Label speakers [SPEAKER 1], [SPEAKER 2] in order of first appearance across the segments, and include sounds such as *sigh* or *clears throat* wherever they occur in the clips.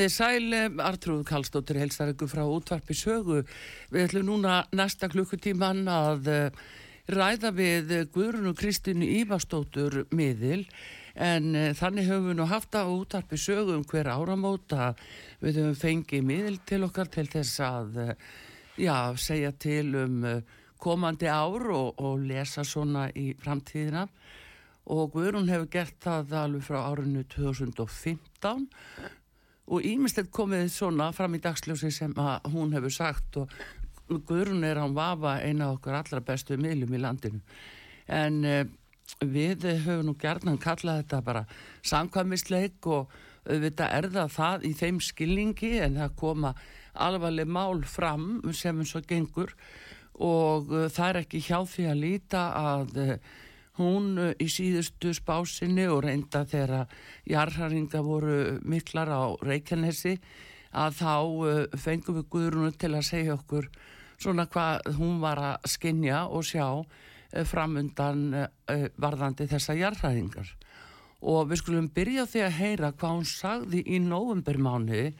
[SPEAKER 1] Komið sæl, Artrúð Kallstóttir helstar ykkur frá útvarpi sögu. Við ætlum núna næsta klukkutíman að uh, ræða við Guðrun og Kristínu Ívarstóttur miðil. En uh, þannig höfum við nú haft á útvarpi sögu um hver áramóta við höfum fengið miðil til okkar til þess að uh, já, segja til um komandi ár og, og lesa svona í framtíðina. Og Guðrun hefur gert það alveg frá árinu 2015 og ímestið komið svona fram í dagsljósi sem hún hefur sagt og Guðrun er án vafa eina okkar allra bestu miðlum í landinu. En uh, við höfum nú gerðan kallað þetta bara samkvæmisleik og auðvitað er það í þeim skilningi en það koma alvarleg mál fram sem eins og gengur. Og uh, það er ekki hjá því að líta að uh, hún eh, í síðustu spásinni og reynda þegar jarðharinga voru miklar á Reykjanesi að þá eh, fengum við Guðrunu til að segja okkur svona hvað hún var að skinja og sjá eh, framundan varðandi þessa jarðharingar og við skulum byrja því að heyra hvað hún sagði í novembermáni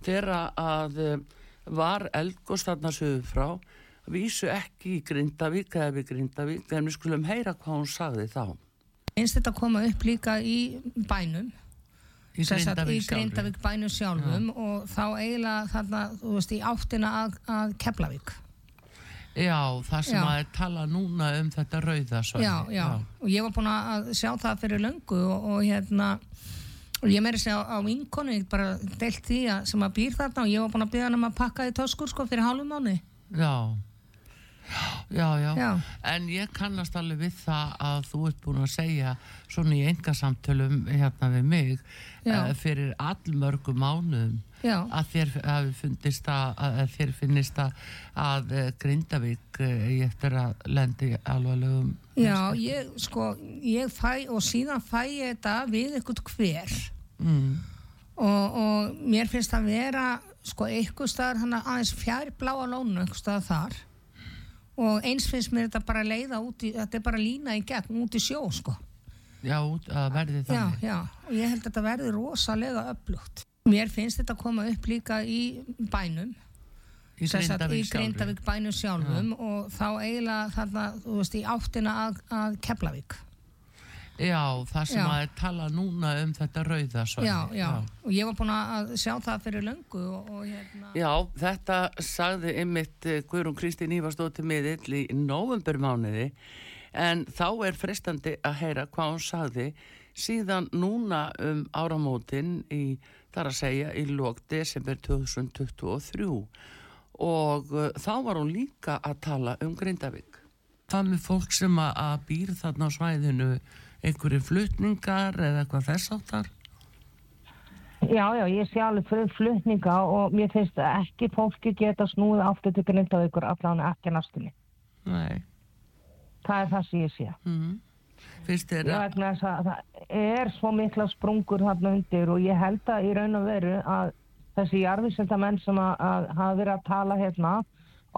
[SPEAKER 1] þegar að var eldgóðstafnasuðu frá vísu ekki í Grindavík eða við Grindavík en við skulum heyra hvað hún sagði þá.
[SPEAKER 2] Einst þetta koma upp líka í bænum?
[SPEAKER 1] Í Grindavík,
[SPEAKER 2] í Grindavík bænum sjálfum ja. og þá eiginlega þarna, þú veist, í áttina að, að Keflavík.
[SPEAKER 1] Já, það sem já. að tala núna um þetta rauða
[SPEAKER 2] já, já, já, og ég var búin að sjá það fyrir löngu og, og hérna og ég meiri segja á, á vinkonu, ég bara deilt því að sem að býr þarna og ég var búin að býða hann um að pakka í töskur sko fyrir hálfum mánu
[SPEAKER 1] Já Já, já, já, en ég kannast alveg við það að þú ert búin að segja svona í engasamtölum hérna við mig uh, fyrir allmörgum mánuðum já. að þér hafi fundist að, að þér finnist að, að uh, Grindavík uh, ég eftir að lendi alvarlegum
[SPEAKER 2] Já, ég sko, ég fæ og síðan fæ ég þetta við eitthvað hver. Mm. og, og mér finnst að vera sko eitthvað staðar hann aðeins fjær bláa lónu eitthvað staðar þar og eins finnst mér þetta bara leiða út í, þetta er bara lína í gegn út í sjó sko.
[SPEAKER 1] Já, að verði
[SPEAKER 2] þannig. Já, já, og ég held að þetta verði rosalega upplugt. Mér finnst þetta að koma upp líka í bænum,
[SPEAKER 1] í
[SPEAKER 2] Grindavík bænum sjálfum ja. og þá eiginlega þarna, þú veist, í áttina að, að Keflavík.
[SPEAKER 1] Já, það sem já. að tala núna um þetta rauða
[SPEAKER 2] já, já, já, og ég var búin að sjá það fyrir löngu og, og
[SPEAKER 1] hérna... Já, þetta sagði ymitt eh, Guðrún Kristín Ívarsdóttir miðill í novembermániði en þá er frestandi að heyra hvað hún sagði síðan núna um áramótin í, þar að segja, í lók desember 2023 og uh, þá var hún líka að tala um Grindavík. Það með fólk sem að býr þarna á svæðinu einhverju flutningar eða eitthvað þess áttar?
[SPEAKER 3] Já, já, ég sé alveg fyrir flutninga og mér finnst ekki fólki geta snúið aftur til grindavíkur allan ekki næstunni.
[SPEAKER 1] Nei.
[SPEAKER 3] Það er það sem ég sé.
[SPEAKER 1] Mm. Finnst þér að...
[SPEAKER 3] Það er svo mikla sprungur þarna undir og ég held að í raun og veru að þessi jarðvísendamenn sem að, að hafa verið að tala hérna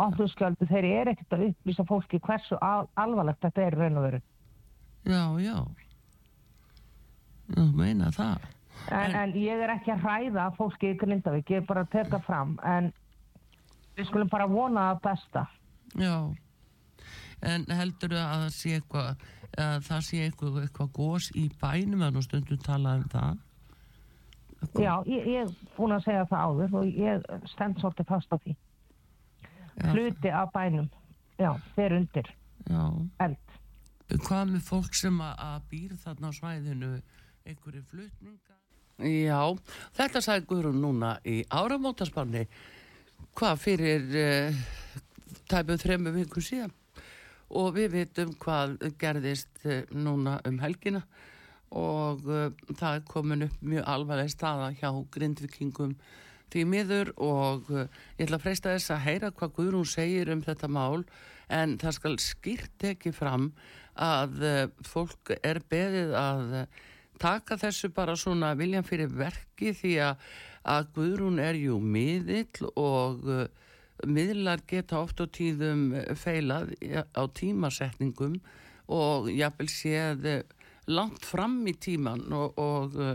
[SPEAKER 3] oflúskjöldu, þeir eru ekkert að upplýsa fólki hversu al alvarlegt þetta er raun og veru.
[SPEAKER 1] Já, já. Þú meina það.
[SPEAKER 3] En, en ég er ekki að hræða fólki í Grindavík, ég er bara að teka fram, en við skulum bara vona það besta.
[SPEAKER 1] Já, en heldur það að það sé eitthvað, að það sé eitthvað, eitthvað gós í bænum að nú stundum tala um það?
[SPEAKER 3] Já, ég ég er búin að segja það áður og ég stend svolítið fast á því.
[SPEAKER 1] Já,
[SPEAKER 3] Hluti af bænum, já, þeir undir,
[SPEAKER 1] Já,
[SPEAKER 3] eld.
[SPEAKER 1] Hvað með fólk sem að, býr þarna á svæðinu, einhverju flutninga? Já, þetta sagði Guðrún núna í áramótaspanni, hvað fyrir uh, tæpum þremu viku síðan. Og við vitum hvað gerðist uh, núna um helgina. Og uh, það er komin upp mjög alvarleg staða hjá grindvikingum því miður. Og uh, ég ætla að freista þess að heyra hvað Guðrún segir um þetta mál en það skal skýrt ekki fram að uh, fólk er beðið að uh, taka þessu bara svona viljan fyrir verki því að, að Guðrún er jú miðill og uh, miðlar geta oft á tíðum feilað á tímasetningum og jafnvel séð langt fram í tíman og, og uh,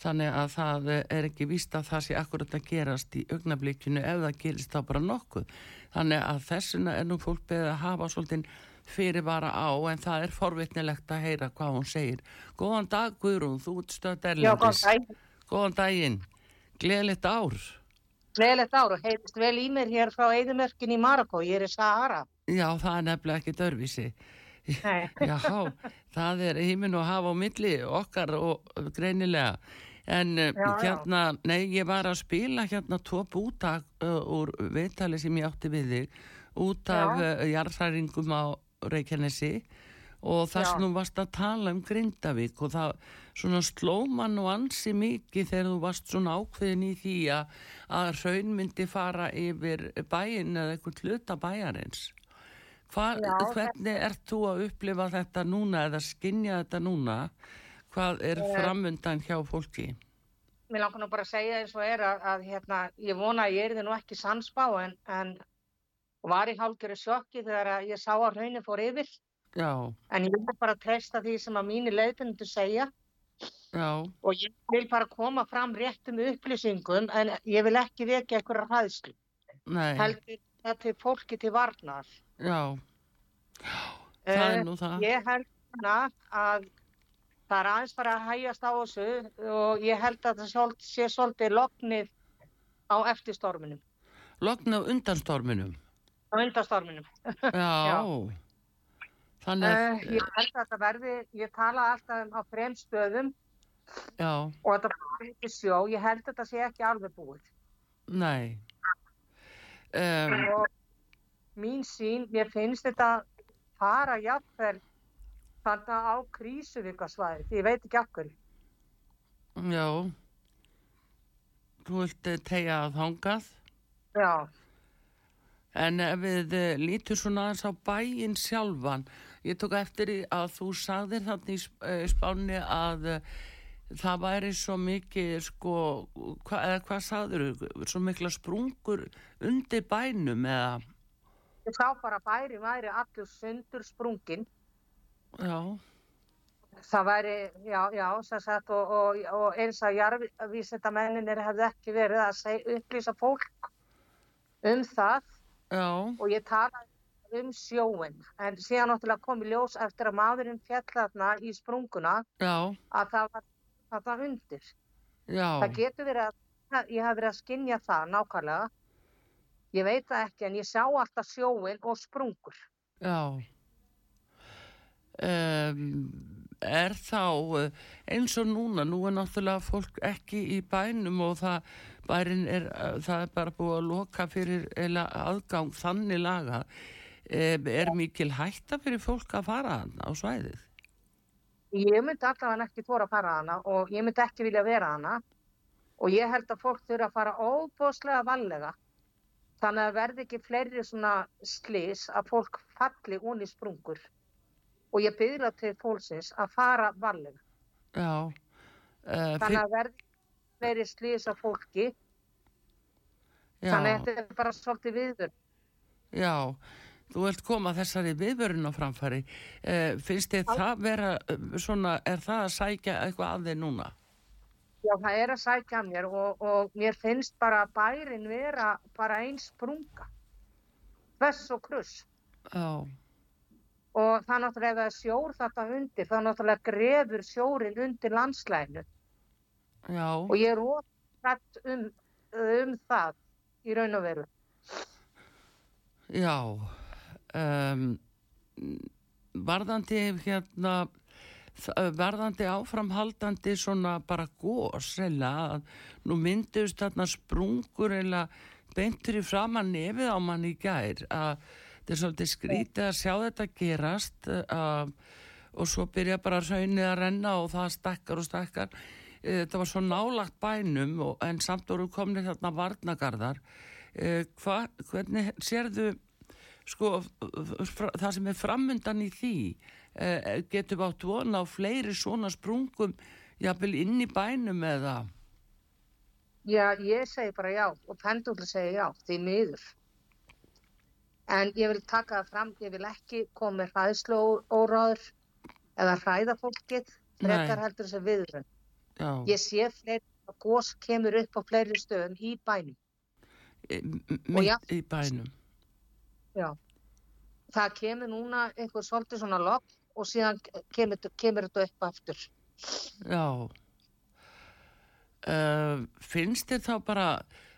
[SPEAKER 1] þannig að það er ekki víst að það sé akkurat að gerast í augnablikinu. Ef það gerist þá bara nokkuð þannig að þessuna er nú fólk beðið að hafa svolítið fyrirvara á en það er forvitnilegt að heyra hvað hún segir Góðan dag Guðrún, þú ert stöð
[SPEAKER 2] Já, góðan
[SPEAKER 1] erlendis
[SPEAKER 2] dag.
[SPEAKER 1] Góðan daginn, gleðilegt ár
[SPEAKER 2] Gleðilegt ár og heitist vel í mér hér frá Eidumörkin í Marokko. Ég er í Sahara.
[SPEAKER 1] Já, það er nefnilega ekki dörfísi. *laughs* Já, það er híminn og hafa á milli okkar og greinilega en já,
[SPEAKER 2] Já, já.
[SPEAKER 1] hérna, nei, ég var að spila hérna tvo búta uh, úr viðtali sem ég átti við þig út af
[SPEAKER 2] Já.
[SPEAKER 1] uh, jarðhæringum á Reykjanesi og
[SPEAKER 2] Já.
[SPEAKER 1] sem þú varst að tala um Grindavík og það svona slóman og ansi mikið þegar þú varst svona ákveðin í því að, að raun myndi fara yfir bæin eða eitthvað hluta bæjarins Hva,
[SPEAKER 2] Já,
[SPEAKER 1] hvernig ert þú að upplifa þetta núna eða skinja þetta núna hvað er
[SPEAKER 2] Eh.
[SPEAKER 1] framundan hjá fólki
[SPEAKER 2] Mér langar nú bara að segja eins og er að, að hérna, ég vona að ég er þið nú ekki sansbá en, en var í hálfgerðu sjokki þegar ég sá að raunin fór yfir.
[SPEAKER 1] já,
[SPEAKER 2] En ég vil bara treysta því sem að mínir leiðbundu segja
[SPEAKER 1] já,
[SPEAKER 2] og ég vil bara koma fram réttum upplýsingum en ég vil ekki vekja einhverja hræðslu.
[SPEAKER 1] nei
[SPEAKER 2] Heldur það til fólki til varnar.
[SPEAKER 1] já, það er
[SPEAKER 2] Eh,
[SPEAKER 1] nú það
[SPEAKER 2] Ég held að það er aðeins bara að hægjast á þessu og ég held að það sé svolítið loknið á eftirstorminum,
[SPEAKER 1] logna á undanstorminum?
[SPEAKER 2] Á undarstorminum. *laughs*
[SPEAKER 1] já, þannig
[SPEAKER 2] Uh, ég held að þetta verði, ég tala alltaf um á þrem stöðum
[SPEAKER 1] já,
[SPEAKER 2] og þetta er ekki sjó, ég held að þetta sé ekki alveg búið.
[SPEAKER 1] nei. Um,
[SPEAKER 2] Og mín sín, mér finnst þetta fara jafnvel þannig á krísuvíkasvæði, því ég veit ekki akkur.
[SPEAKER 1] já. Þú vilt eh, tegja að þangað.
[SPEAKER 2] Já,
[SPEAKER 1] En við eh, lítum svona aðeins á bæinn sjálfan, ég tók eftir að þú sagðir þarna í eh, spánni að það væri svo mikið, sko, hva, eða hvað sagður, svo mikla sprungur undir bænum eða,
[SPEAKER 2] ég sá bara bæri væri allur sundur sprungin
[SPEAKER 1] já,
[SPEAKER 2] Það væri, já, já, sem sagt, og, og, og eins að jarðvísindamenninir hefði ekki verið að seg, upplýsa fólk um það
[SPEAKER 1] já,
[SPEAKER 2] og ég talaði um sjóin, en síðan náttúrulega kom í ljós eftir að maðurinn fjall þarna í sprunguna
[SPEAKER 1] já,
[SPEAKER 2] að það var þarna undir.
[SPEAKER 1] já,
[SPEAKER 2] Það getur verið að, ég hef verið að skinja það nákvæmlega, ég veit það ekki, en ég sjá alltaf sjóin og sprungur.
[SPEAKER 1] já. Um, er þá eh, eins og núna, nú er náttúrulega fólk ekki í bænum og það, er, eh, það er bara búið að loka fyrir aðgang þannig laga. Um, er mikil hætta fyrir fólk að fara á svæðið?
[SPEAKER 2] Ég myndi allavega ekki þóra að fara hana og ég myndi ekki vilja vera hana og ég held að fólk þurfa að fara óbóðslega vallega þannig að verði ekki fleiri svona slís að fólk falli onni sprungur og ég byrja til fólksins að fara vallega
[SPEAKER 1] já uh,
[SPEAKER 2] þannig að verði slís af fólki. Þannig að þetta er bara svolítið viður
[SPEAKER 1] já þú vilt koma þessari viðvörun á framfæri. Uh, finnst þið það vera uh, svona, er það að sækja eitthvað að þið núna?
[SPEAKER 2] Já, það er að sækja mér og, og mér finnst bara að bærin vera bara eins sprunga. Hvers og kruss.
[SPEAKER 1] Já,
[SPEAKER 2] Og það náttúrulega ef það er sjór þetta undir, þá náttúrulega grefur sjórin undir landslæginu.
[SPEAKER 1] já,
[SPEAKER 2] Og ég er ótrætt um, um það í raun og veru.
[SPEAKER 1] já. Um, varðandi hérna, varðandi áframhaldandi svona bara gós, eða að nú mynduðust þarna sprungur eða beintur í framann nefið á mann í gær að þetta er svolítið skrítið að sjá þetta gerast uh, og svo byrja bara raunnið að renna og það stakkar og stakkar. Eh, þetta var svo nálagt bænum og, en samt voru komni þarna varnagarðar uh, hva, hvernig sérðu sko fra, það sem er framundan í því uh, getur við átt vona á fleiri svona sprungum jafnvel inn í bænum eða?
[SPEAKER 2] Já, ég segi bara já og pendúli segi já, því miður. En ég vil taka það fram, ég vil ekki koma með hræðslu óráður eða hræða fólkið, frekar heldur þessi viðrun.
[SPEAKER 1] já,
[SPEAKER 2] Ég sé fleiri að gós kemur upp á fleiri stöðum í bænum.
[SPEAKER 1] e, mitt í bænum
[SPEAKER 2] Já. Það kemur núna einhver svolítið svona logg og síðan kemur, kemur þetta upp aftur.
[SPEAKER 1] já uh, finnst þér þá bara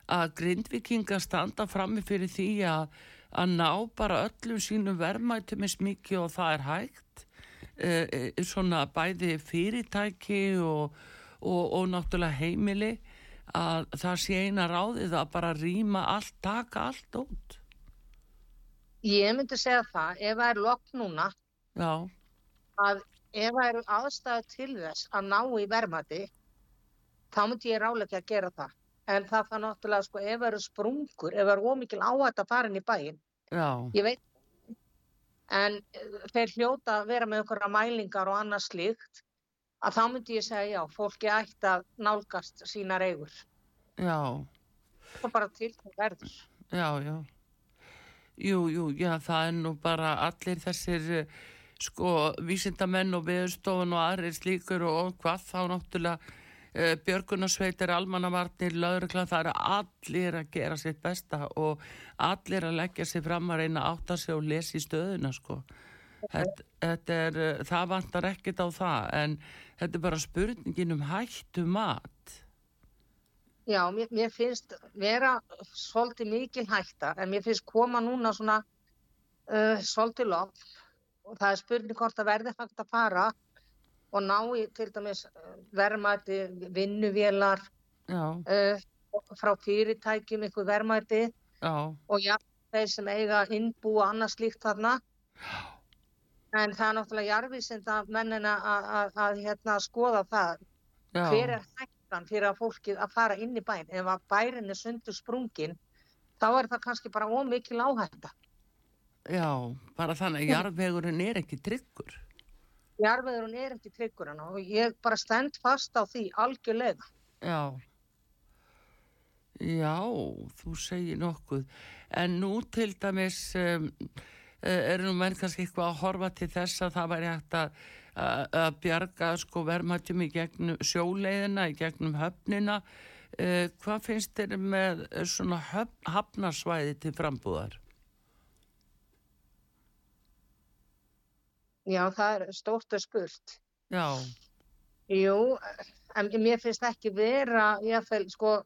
[SPEAKER 1] að grindvikinga standa frammi fyrir því að, að ná bara öllum sínum verðmætum eins mikið og það er hægt uh, svona bæði fyrirtæki og, og, og náttúrulega heimili að það sé eina ráðið að bara rýma allt, taka allt út
[SPEAKER 2] Ég myndi segja það, ef það er logg núna,
[SPEAKER 1] já,
[SPEAKER 2] að ef það eru aðstæðu til þess að ná í verðmæti, þá myndi ég ráleika að gera það. En það það náttúrulega, sko, ef það eru sprungur, ef það eru ómikil áhætt að fara inn í bæinn,
[SPEAKER 1] já,
[SPEAKER 2] ég veit, en eh, þeir hljóta að vera með einhverja mælingar og annað slíkt, að þá myndi ég segja, já, fólki ætti að nálgast sínar eigur.
[SPEAKER 1] já
[SPEAKER 2] Það er bara til það verður.
[SPEAKER 1] Já, já. Jú, jú, já, það er nú bara allir þessir, eh, sko, vísindamenn og viðstofun og aðrir slíkur og, og hvað þá náttúrulega björgunarsveitir, almannavarnir, lögregla, það eru allir að gera sitt besta og allir að leggja sig fram að reyna að átta sig og lesa í stöðuna, sko. Þetta, þetta er, eh, það vantar ekkit á það, en þetta er bara spurningin um hættu mat.
[SPEAKER 2] Já, mér, mér finnst vera svolítið mikil hætta, en mér finnst koma núna svona uh, svolítið loft og það er spurning hvort það verði hægt að fara og ná í til dæmis uh, verðmæti, vinnuvélar uh, frá fyrirtækjum, verðmæti
[SPEAKER 1] já,
[SPEAKER 2] og já, þeir sem eiga innbú og annað slíkt þarna. En það er náttúrulega jarfisinda mennina að, að, að hérna, skoða það.
[SPEAKER 1] Já.
[SPEAKER 2] hver er hættan fyrir að fólkið að fara inn í bæn ef að bærin er sundur sprungin þá er það kannski bara ómikil áhætta.
[SPEAKER 1] Já, bara þannig að jarðvegurinn er ekki tryggur.
[SPEAKER 2] Jarfiðurinn er ekki tryggur hann og ég bara stend fast á því algjörlega
[SPEAKER 1] Já. Já, þú segir nokkuð. En nú til dæmis um, er nú menn kannski eitthvað að horfa til þess að það væri hægt að, að, bjarga sko verðmættum í gegnum sjóleiðina, í gegnum höfnina. Uh, hvað finnst þér með svona höfn, hafnarsvæði til frambúðar?
[SPEAKER 2] Já það er stórt og spurt.
[SPEAKER 1] Já,
[SPEAKER 2] jú, en mér finnst ekki vera jáfnvel sko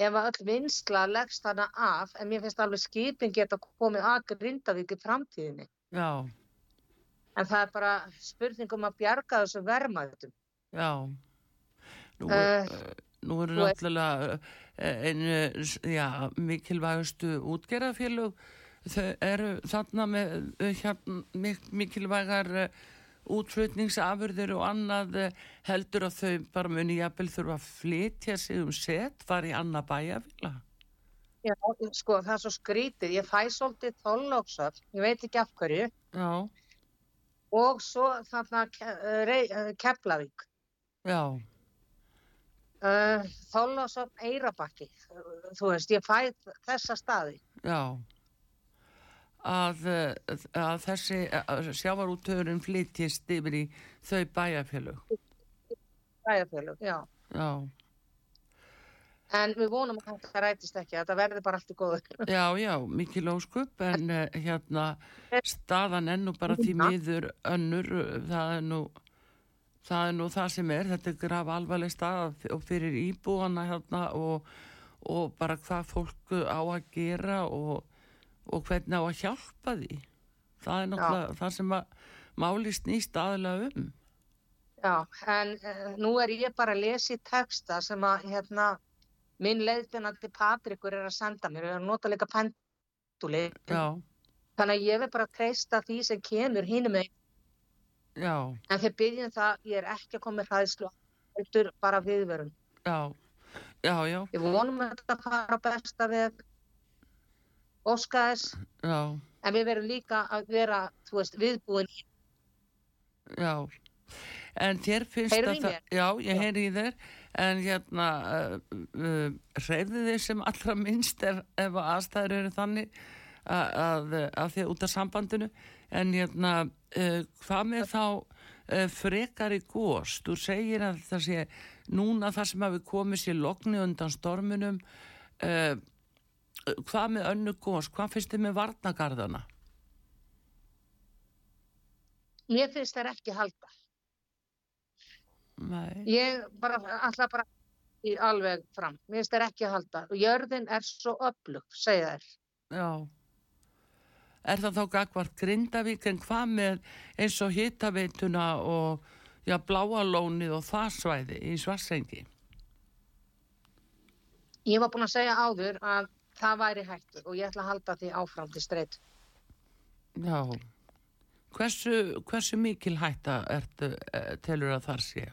[SPEAKER 2] ef öll vinsla leggst hana af en mér finnst alveg skipin geta komið að Grindavík í framtíðinni.
[SPEAKER 1] Já,
[SPEAKER 2] en það er bara spurning um að bjarga þessu verðmætum.
[SPEAKER 1] Já. Nú, uh, nú eru
[SPEAKER 2] er-
[SPEAKER 1] náttúrulega eh, einu, já, mikilvægustu útgerðafélug þau eru þarna með eh, hérna, mik mikilvægar uh, útflutningsafurðir og annað eh, heldur að þau bara muni jafnvel þurfa að flytja sig um set, fara í annað bæjafélag.
[SPEAKER 2] Já, sko, það er svo skrítið. Ég fæ svolítið þollóksöfn, ég veit ekki af hverju,
[SPEAKER 1] Já,
[SPEAKER 2] og svo þarna eh, eh, Keflavík.
[SPEAKER 1] já,
[SPEAKER 2] þollóksöfn Eirabakki, þú veist, ég fæ þessa staði.
[SPEAKER 1] já. Að, eh, að þessi sjávarútöðurinn flytjist yfir í þau bæjafélug.
[SPEAKER 2] Bæjarfélög, já.
[SPEAKER 1] Já,
[SPEAKER 2] En við vonum að þetta rætist ekki, að þetta verði bara allt í góðu.
[SPEAKER 1] Já, já, mikil óskup en uh, hérna staðan ennú bara því miður önnur, það er nú það er nú það sem er, þetta er graf alvarleg stað og fyrir íbúana hérna og, og bara hvað fólk á að gera og, og hvernig á að hjálpa því? Það er náttúrulega það sem að máli snýst aðlega um.
[SPEAKER 2] Já, en uh, nú er ég bara að lesa í texta sem að hérna minn leiðbjörnandi Patrikur er að senda mér, við erum nota líka penduli, þannig að ég vil bara treysta því sem kemur hínum með,
[SPEAKER 1] já,
[SPEAKER 2] en þeir byggjum það, ég er ekki að koma með heldur bara viðvörun.
[SPEAKER 1] já. Já, já,
[SPEAKER 2] Ég vonum að þetta fara besta við óskaðis,
[SPEAKER 1] já,
[SPEAKER 2] en við verum líka að vera, þú veist, viðbúin í.
[SPEAKER 1] já. En þér finnst
[SPEAKER 2] Heyrðu
[SPEAKER 1] að
[SPEAKER 2] í
[SPEAKER 1] það? Já, ég heyri í þér. En hérna uh, uh, hreyfðu þið sem allra minnst ef, ef að aðstæður eru þannig að, að, að því út af sambandinu. En hérna uh, hvað með þá uh, frekari gós þú segir að það sé núna það sem hafi komið sér lokni undan stormunum hvað með önnu gós hvað finnst þið með varnagarðana
[SPEAKER 2] Mér finnst þær ekki halda.
[SPEAKER 1] Nei,
[SPEAKER 2] Ég bara, alltaf bara í alveg fram. Mér finnst þær ekki halda. Og jörðin er svo öflug, segja þær.
[SPEAKER 1] já Er það þá gagvart Grindavík en hvað með eins og hitaveituna og já, bláalónið og það svæði í Svarsengi?
[SPEAKER 2] Ég var búin að segja áður að það væri hættur og ég ætla að halda því áfram til streyt.
[SPEAKER 1] Já. Hversu, hversu mikil hætta ertu, eh, telur að þar sé?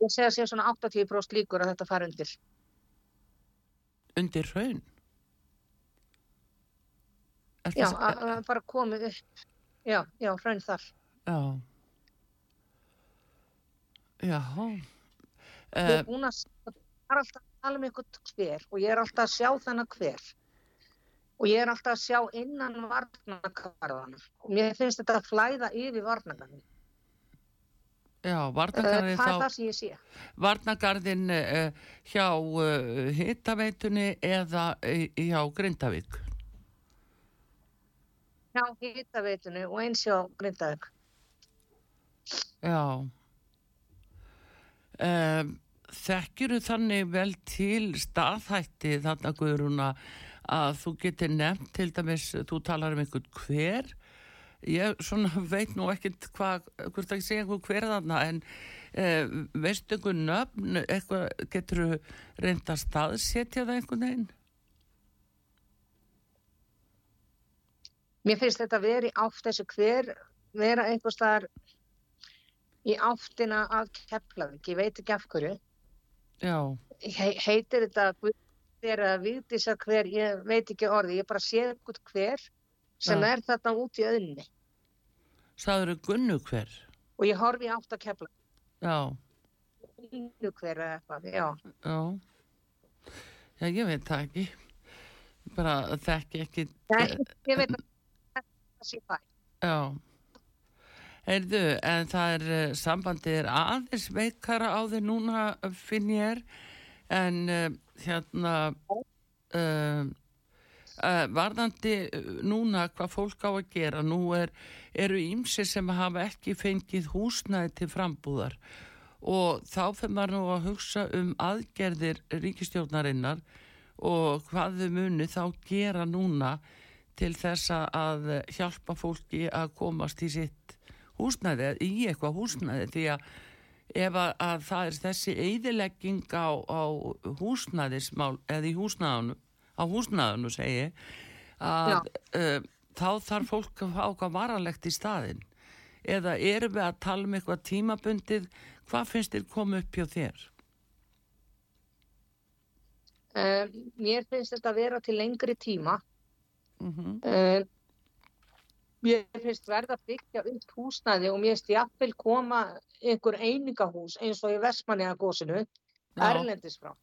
[SPEAKER 2] Ég segja sér svona 80% líkur að þetta fari undir.
[SPEAKER 1] Undir raun? Ertu
[SPEAKER 2] Já,
[SPEAKER 1] að-
[SPEAKER 2] að að bara komið upp. Já, já, hraun þar.
[SPEAKER 1] Já. Já.
[SPEAKER 2] Ég er búin að það er alltaf að tala um einhvern hver og ég er alltaf að sjá þennan hver. Og ég er alltaf að sjá innan varnakarðana. Og mér finnst þetta að flæða yfir varnakarðin.
[SPEAKER 1] já,
[SPEAKER 2] Uh,
[SPEAKER 1] varnagarðin
[SPEAKER 2] það er það sem ég sé.
[SPEAKER 1] varnagarðin uh, hjá uh, hitaveitunni eða uh, hjá Grindavík?
[SPEAKER 2] Já, hitaveitunni og eins hjá Grindavík.
[SPEAKER 1] Já. Um, Þekkjuru þannig vel til staðhætti þarna Guðrúna að þú getur nefnt til dæmis, þú talar um einhvern hver ég svona *laughs* veit nú ekkert hvað, hvort að ég segja einhvern hver þarna en uh, veistu einhvern nöfn, eitthvað getur reynda að staðsetja það einhvern veginn?
[SPEAKER 2] Mér finnst þetta verið í átt þessu hver vera einhver staðar í áttina að Keflavík, ég veit ekki af hverju. He heitir þetta hver eða viðdísa hver, ég veit ekki orði, ég bara sé einhvern hver sem
[SPEAKER 1] Já.
[SPEAKER 2] er þarna út í auðni
[SPEAKER 1] sagður gunnu hver?
[SPEAKER 2] og ég horfi átt að Keflavík,
[SPEAKER 1] Já,
[SPEAKER 2] Gunnu hver eða eitthvað, já.
[SPEAKER 1] já. Já, ég veit það ekki. Bara þekki ekki
[SPEAKER 2] Nei, ég veit að það sé fæ.
[SPEAKER 1] Já. Heyrðu, en það er, uh, sambandið er aðeins veikara á því núna finn ég er, en uh, hérna, uh, uh, varðandi núna hvað fólk á að gera, nú er, eru ímsi sem hafa ekki fengið húsnæði til frambúðar. Og þá fyrir maður nú að hugsa um aðgerðir ríkistjórnarinnar og hvað þau muni þá gera núna til þess að hjálpa fólki að komast í sitt húsnæði, í eitthvað húsnæði því að ef að, að það er þessi eidilegging á, á húsnæðismál eða í húsnæðinu á húsnæðinu segi að uh, þá þarf fólk að fá eitthvað varanlegt í staðinn eða erum við að tala um eitthvað tímabundið hvað finnst þér koma upp hjá þér?
[SPEAKER 2] Uh, mér finnst þetta að vera til lengri tíma. Uh, mér finnst verða að byggja upp húsnæði og mér finnst jafnvel koma einhver einingahús eins og í Vestmanniða gósinu, erlendis frá.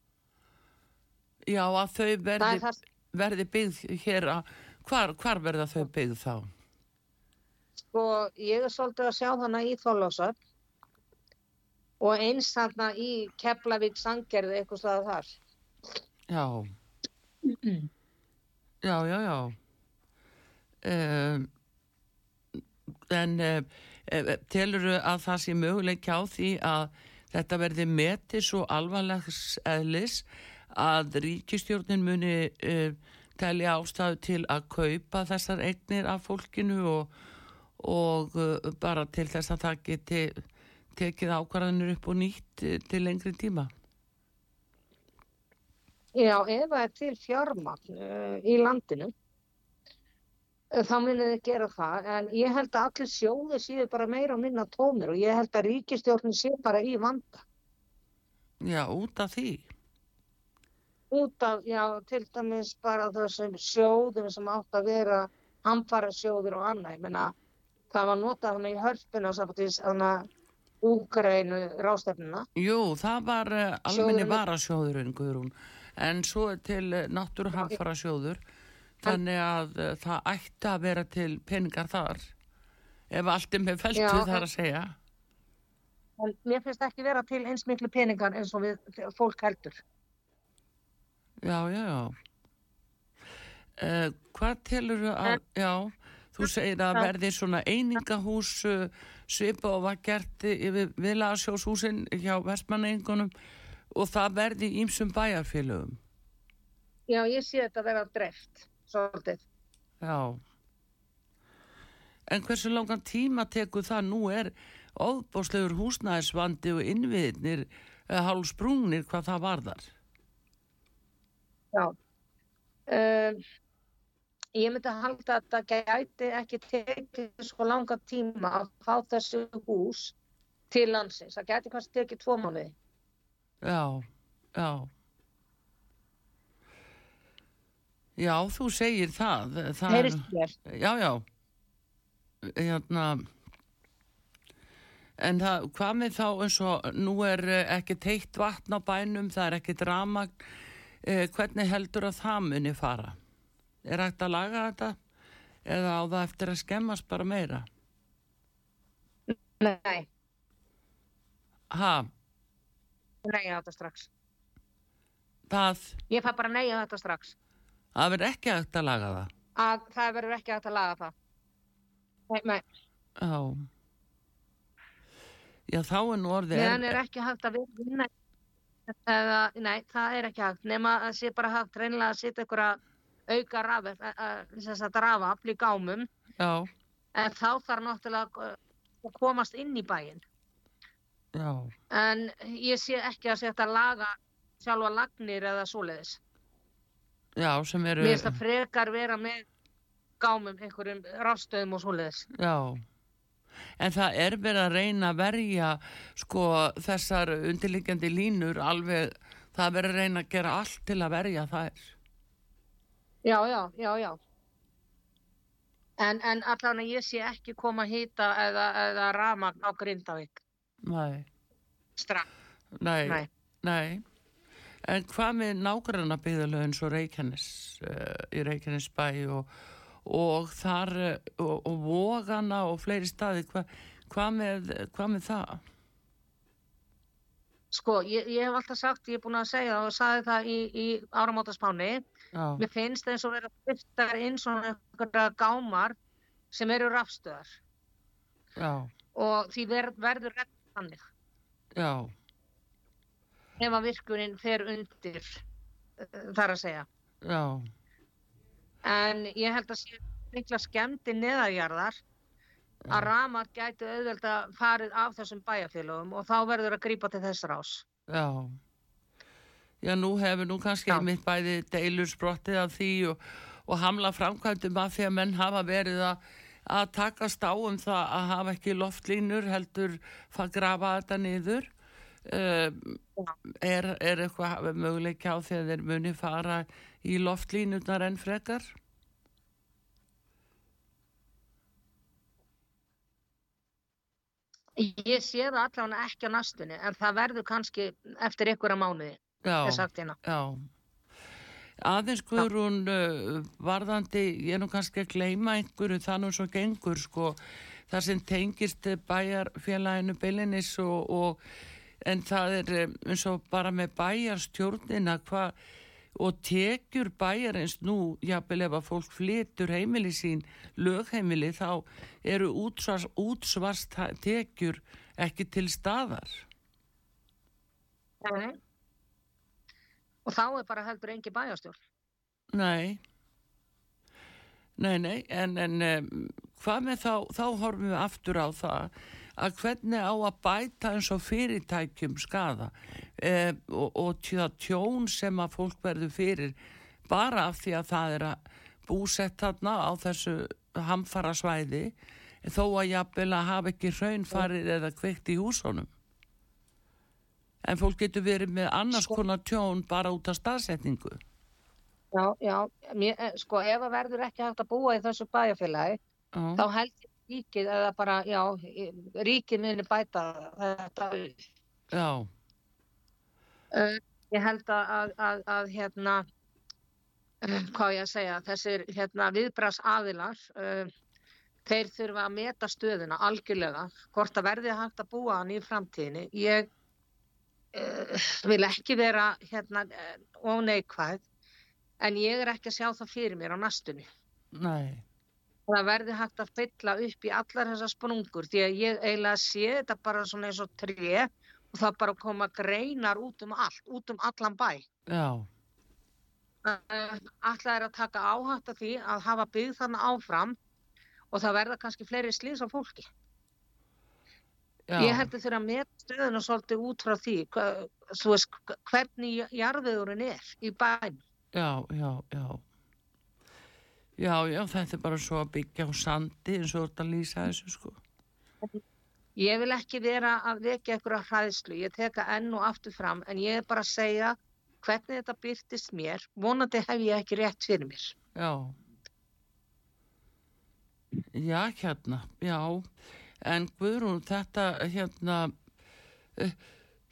[SPEAKER 1] Já, að þau verði,
[SPEAKER 2] er það
[SPEAKER 1] verði byggð hér að, hvar, hvar verða þau byggð þá?
[SPEAKER 2] sko, ég er svolítið að sjá hana í Þorlásöf og eins þarna í Keflavík sangerði eitthvað staðar þar.
[SPEAKER 1] Já. Já, já, já. Um, en um, telur að það sé möguleik á því að þetta verði metið svo alvarlegs eðlis að ríkistjórnin muni um, telja ástæðu til að kaupa þessar eignir af fólkinu og, og bara til þess að það geti tekið ákvarðanir upp og nýtt til lengri tíma.
[SPEAKER 2] Já, ef það er til fjármagn uh, í landinu, þá munir þið gera það, en ég held að allir sjóði séu bara meira og minna tómir og ég held að ríkistjórnin sé bara í vanda.
[SPEAKER 1] Já, út af því.
[SPEAKER 2] út af, já, til dæmis bara þessum sjóðum sem átt að vera hamfara sjóður og annað, ég menna, það var notað hann í hörpuna samtins hann að Úgrænu rástefnuna.
[SPEAKER 1] Jú, það var uh, almenni Guðrún, en svo til uh, náttúruhamfara sjóður, þannig að uh, það ætti að vera til peningar þar, ef allt er með feltu
[SPEAKER 2] Já,
[SPEAKER 1] þar að segja.
[SPEAKER 2] Mér finnst ekki vera til eins miklu peningar eins og við fólk heldur.
[SPEAKER 1] Já, já, já. Uh, hvað telur að, já, þú segir að verði svona einingahús uh, svipa og var gert yfir vilaðsjóshúsin hjá vestmanningunum og það verði í ýmsum bæjarfélögum.
[SPEAKER 2] Já, ég sé þetta vera dreift, svolítið.
[SPEAKER 1] Já. En hversu langan tíma tekur það nú er óbáslegur húsnæðisvandi og innviðnir uh, hálfsprungnir hvað það varðar?
[SPEAKER 2] Já. Um, ég myndi að halda að þetta gæti ekki tekið svo langa tíma að fá þessu hús til landsins. Það gæti kannski tekið tvo mánuði.
[SPEAKER 1] Já, já. Já, þú segir það. það
[SPEAKER 2] Heyrist þér?
[SPEAKER 1] Já, já. Hérna, en það, hvað með þá eins og nú er eh, ekki teitt vatn á bænum, það er ekki drama, eh, hvernig heldur að það muni fara? Er hægt að laga þetta eða á það eftir að skemmast bara meira?
[SPEAKER 2] Nei,
[SPEAKER 1] Ha,
[SPEAKER 2] nei þetta strax.
[SPEAKER 1] það,
[SPEAKER 2] Ég fæ bara nei á þetta strax.
[SPEAKER 1] Það verður ekki hægt að laga það.
[SPEAKER 2] Að það verður ekki hægt að laga það. Nei, nei.
[SPEAKER 1] Já. Já, þá er nú orðið...
[SPEAKER 2] Meðan er ekki hægt að vinna. Eða, nei, það er ekki hægt. Nefna að sé bara hægt reynilega að setja ykkur að auka rafa, þess að rafa afl í gámum.
[SPEAKER 1] Já,
[SPEAKER 2] En þá þarf náttúrulega að komast inn í bæinn.
[SPEAKER 1] já,
[SPEAKER 2] En ég sé ekki að setja að laga sjálfa lagnir eða svoleiðis.
[SPEAKER 1] Já, sem eru...
[SPEAKER 2] Mér finnst það frekar vera með gámum einhverjum rafstöðum og svoleiðis.
[SPEAKER 1] Já, en það er verið að reyna að verja sko þessar undirliggjandi línur alveg, það er verið að reyna að gera allt til að verja þær.
[SPEAKER 2] Já, já, já, já. En, en allan að ég sé ekki koma hýta eða, eða ramagn á Grindavík
[SPEAKER 1] Nei,
[SPEAKER 2] strax.
[SPEAKER 1] nei,
[SPEAKER 2] Nei.
[SPEAKER 1] nei. En hvað með nágranna byggðalögin svo Reykjanes, uh, í Reykjanes bæ og, og þar uh, og, og vogana og fleiri staði, hva, hvað, með, hvað með það?
[SPEAKER 2] Sko, ég, ég hef alltaf sagt, ég er búin að segja og sagði það í, í áramótaspáni.
[SPEAKER 1] Já,
[SPEAKER 2] Mér finnst eins og vera byrtar inn svona einhverja gámar sem eru rafstöðar
[SPEAKER 1] já,
[SPEAKER 2] og því ver, verður redd þannig.
[SPEAKER 1] Já,
[SPEAKER 2] ef að virkunin fer undir uh, þar að segja.
[SPEAKER 1] já,
[SPEAKER 2] En ég held að sé mikla skemmti neðarjarðar að ramar gæti auðveld að farið af þessum bæjarfélögum og þá verður að grípa til þess rás.
[SPEAKER 1] Já, já nú hefur nú kannski
[SPEAKER 2] Já.
[SPEAKER 1] mitt bæði deilur sprottið af því og, og hamla framkvæmdum af því að menn hafa verið að, að takast á um það að hafa ekki loftlínur heldur að grafa þetta niður. Uh, er, er eitthvað möguleika á að þeir muni fara í loftlínurnar enn frekar?
[SPEAKER 2] Ég sé það allavega ekki á nastunni en það verður kannski eftir einhverja mánuði,
[SPEAKER 1] Já.
[SPEAKER 2] er sagt hérna.
[SPEAKER 1] Já, aðeins Guðrún uh, varðandi, ég er nú kannski að gleyma einhverju þannig svo gengur sko, það sem tengist bæjarfélaginu Beilinnis og, og en það er eh, eins og bara með bæjarstjórnina hvað og tekjur bæjarins nú, jábel ef að fólk flytur heimili sín, lögheimili, þá eru útsvars, útsvarst tekjur ekki til staðar.
[SPEAKER 2] Nei. Og þá er bara heldur engi bæjarstjórn.
[SPEAKER 1] Nei. Nei, nei, en, en um, hvað með þá, þá horfum við aftur á það að hvernig á að bæta eins og fyrirtækjum skada eh, og, og tjón sem að fólk verður fyrir bara af því að það er að búsett þarna á þessu hamfara svæði þó að jafnvel að hafa ekki raunfarir eða kveikt í húsunum. En fólk getur verið með annars sko, konar tjón bara út af staðsetningu.
[SPEAKER 2] Já, já, mér, eh, sko ef það verður ekki hægt að búa í þessu bæjarfélagi, þá held ég ríkið eða bara, já, ríkið minni bæta þetta upp.
[SPEAKER 1] Já.
[SPEAKER 2] Uh, ég held að, að, að, að hérna, uh, hvað ég að segja, þessir hérna, viðbras aðilar, uh, þeir þurfa að meta stöðuna algjörlega, hvort að verði hægt að búa hann í framtíðinni. Ég vil ekki vera hérna óneikvæð, en ég er ekki að sjá það fyrir mér á nastunni.
[SPEAKER 1] Nei
[SPEAKER 2] það verði hægt að fylla upp í allar þessar sprungur því að ég eiginlega sé þetta bara svona eins og tré og það bara koma greinar út um allt, út um allan bæ.
[SPEAKER 1] Já.
[SPEAKER 2] Alltaf er að taka áhætt af því að hafa byggð þarna áfram og það verða kannski fleiri slís á fólki. Já. Ég held að þurfa að með stöðuna svolítið út frá því, þú veist, hvernig jarfiðurinn er í bæn.
[SPEAKER 1] Já, já, já. Já, já, þetta er bara svo að byggja á sandi eins og þetta lýsa þessu sko.
[SPEAKER 2] Ég vil ekki vera að vekja ykkur að hræðslu, ég teka enn og aftur fram en ég er bara að segja hvernig þetta byrtist mér, vonandi hef ég ekki rétt fyrir mér.
[SPEAKER 1] Já. Já, hérna, já, en Guðrún, þetta hérna, uh,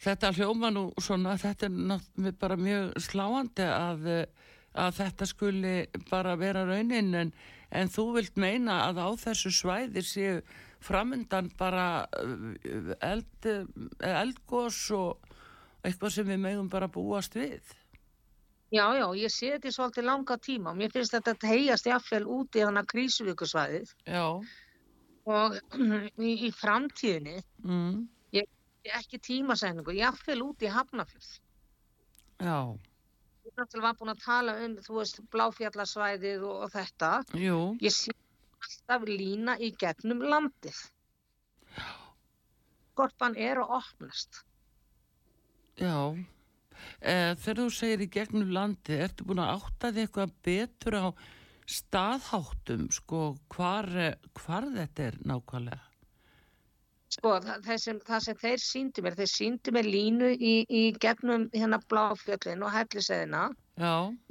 [SPEAKER 1] þetta hljóma nú svona, þetta er bara mjög sláandi að uh, að þetta skuli bara vera raunin en, en þú vilt meina að á þessu svæðir séu framöndan bara uh, eld, eldgós og eitthvað sem við megum bara búast við.
[SPEAKER 2] Já, já, ég sé þetta í svolítið langa tíma og mér finnst þetta að heiast jáfnveil út í þannig krísuvíkusvæðið og *clears throat* í, í framtíðinni mm. ég, ekki tímasæningu, jáfnveil út í Hafnafjörð.
[SPEAKER 1] Já
[SPEAKER 2] ég náttúrulega var búin að tala um, þú veist, bláfjallarsvæðið og, og þetta.
[SPEAKER 1] Jú.
[SPEAKER 2] Ég sé alltaf lína í gegnum landið.
[SPEAKER 1] Já.
[SPEAKER 2] Skorpan er að opnast.
[SPEAKER 1] Já. Eh, þegar þú segir í gegnum landið, ertu búin að átta þig eitthvað betur á staðháttum, sko, hvar, hvar þetta er nákvæmlega?
[SPEAKER 2] Sko það sem, það sem þeir síndi mér, þeir síndi mér línu í, í gegnum hérna bláfjöldin og helliseðina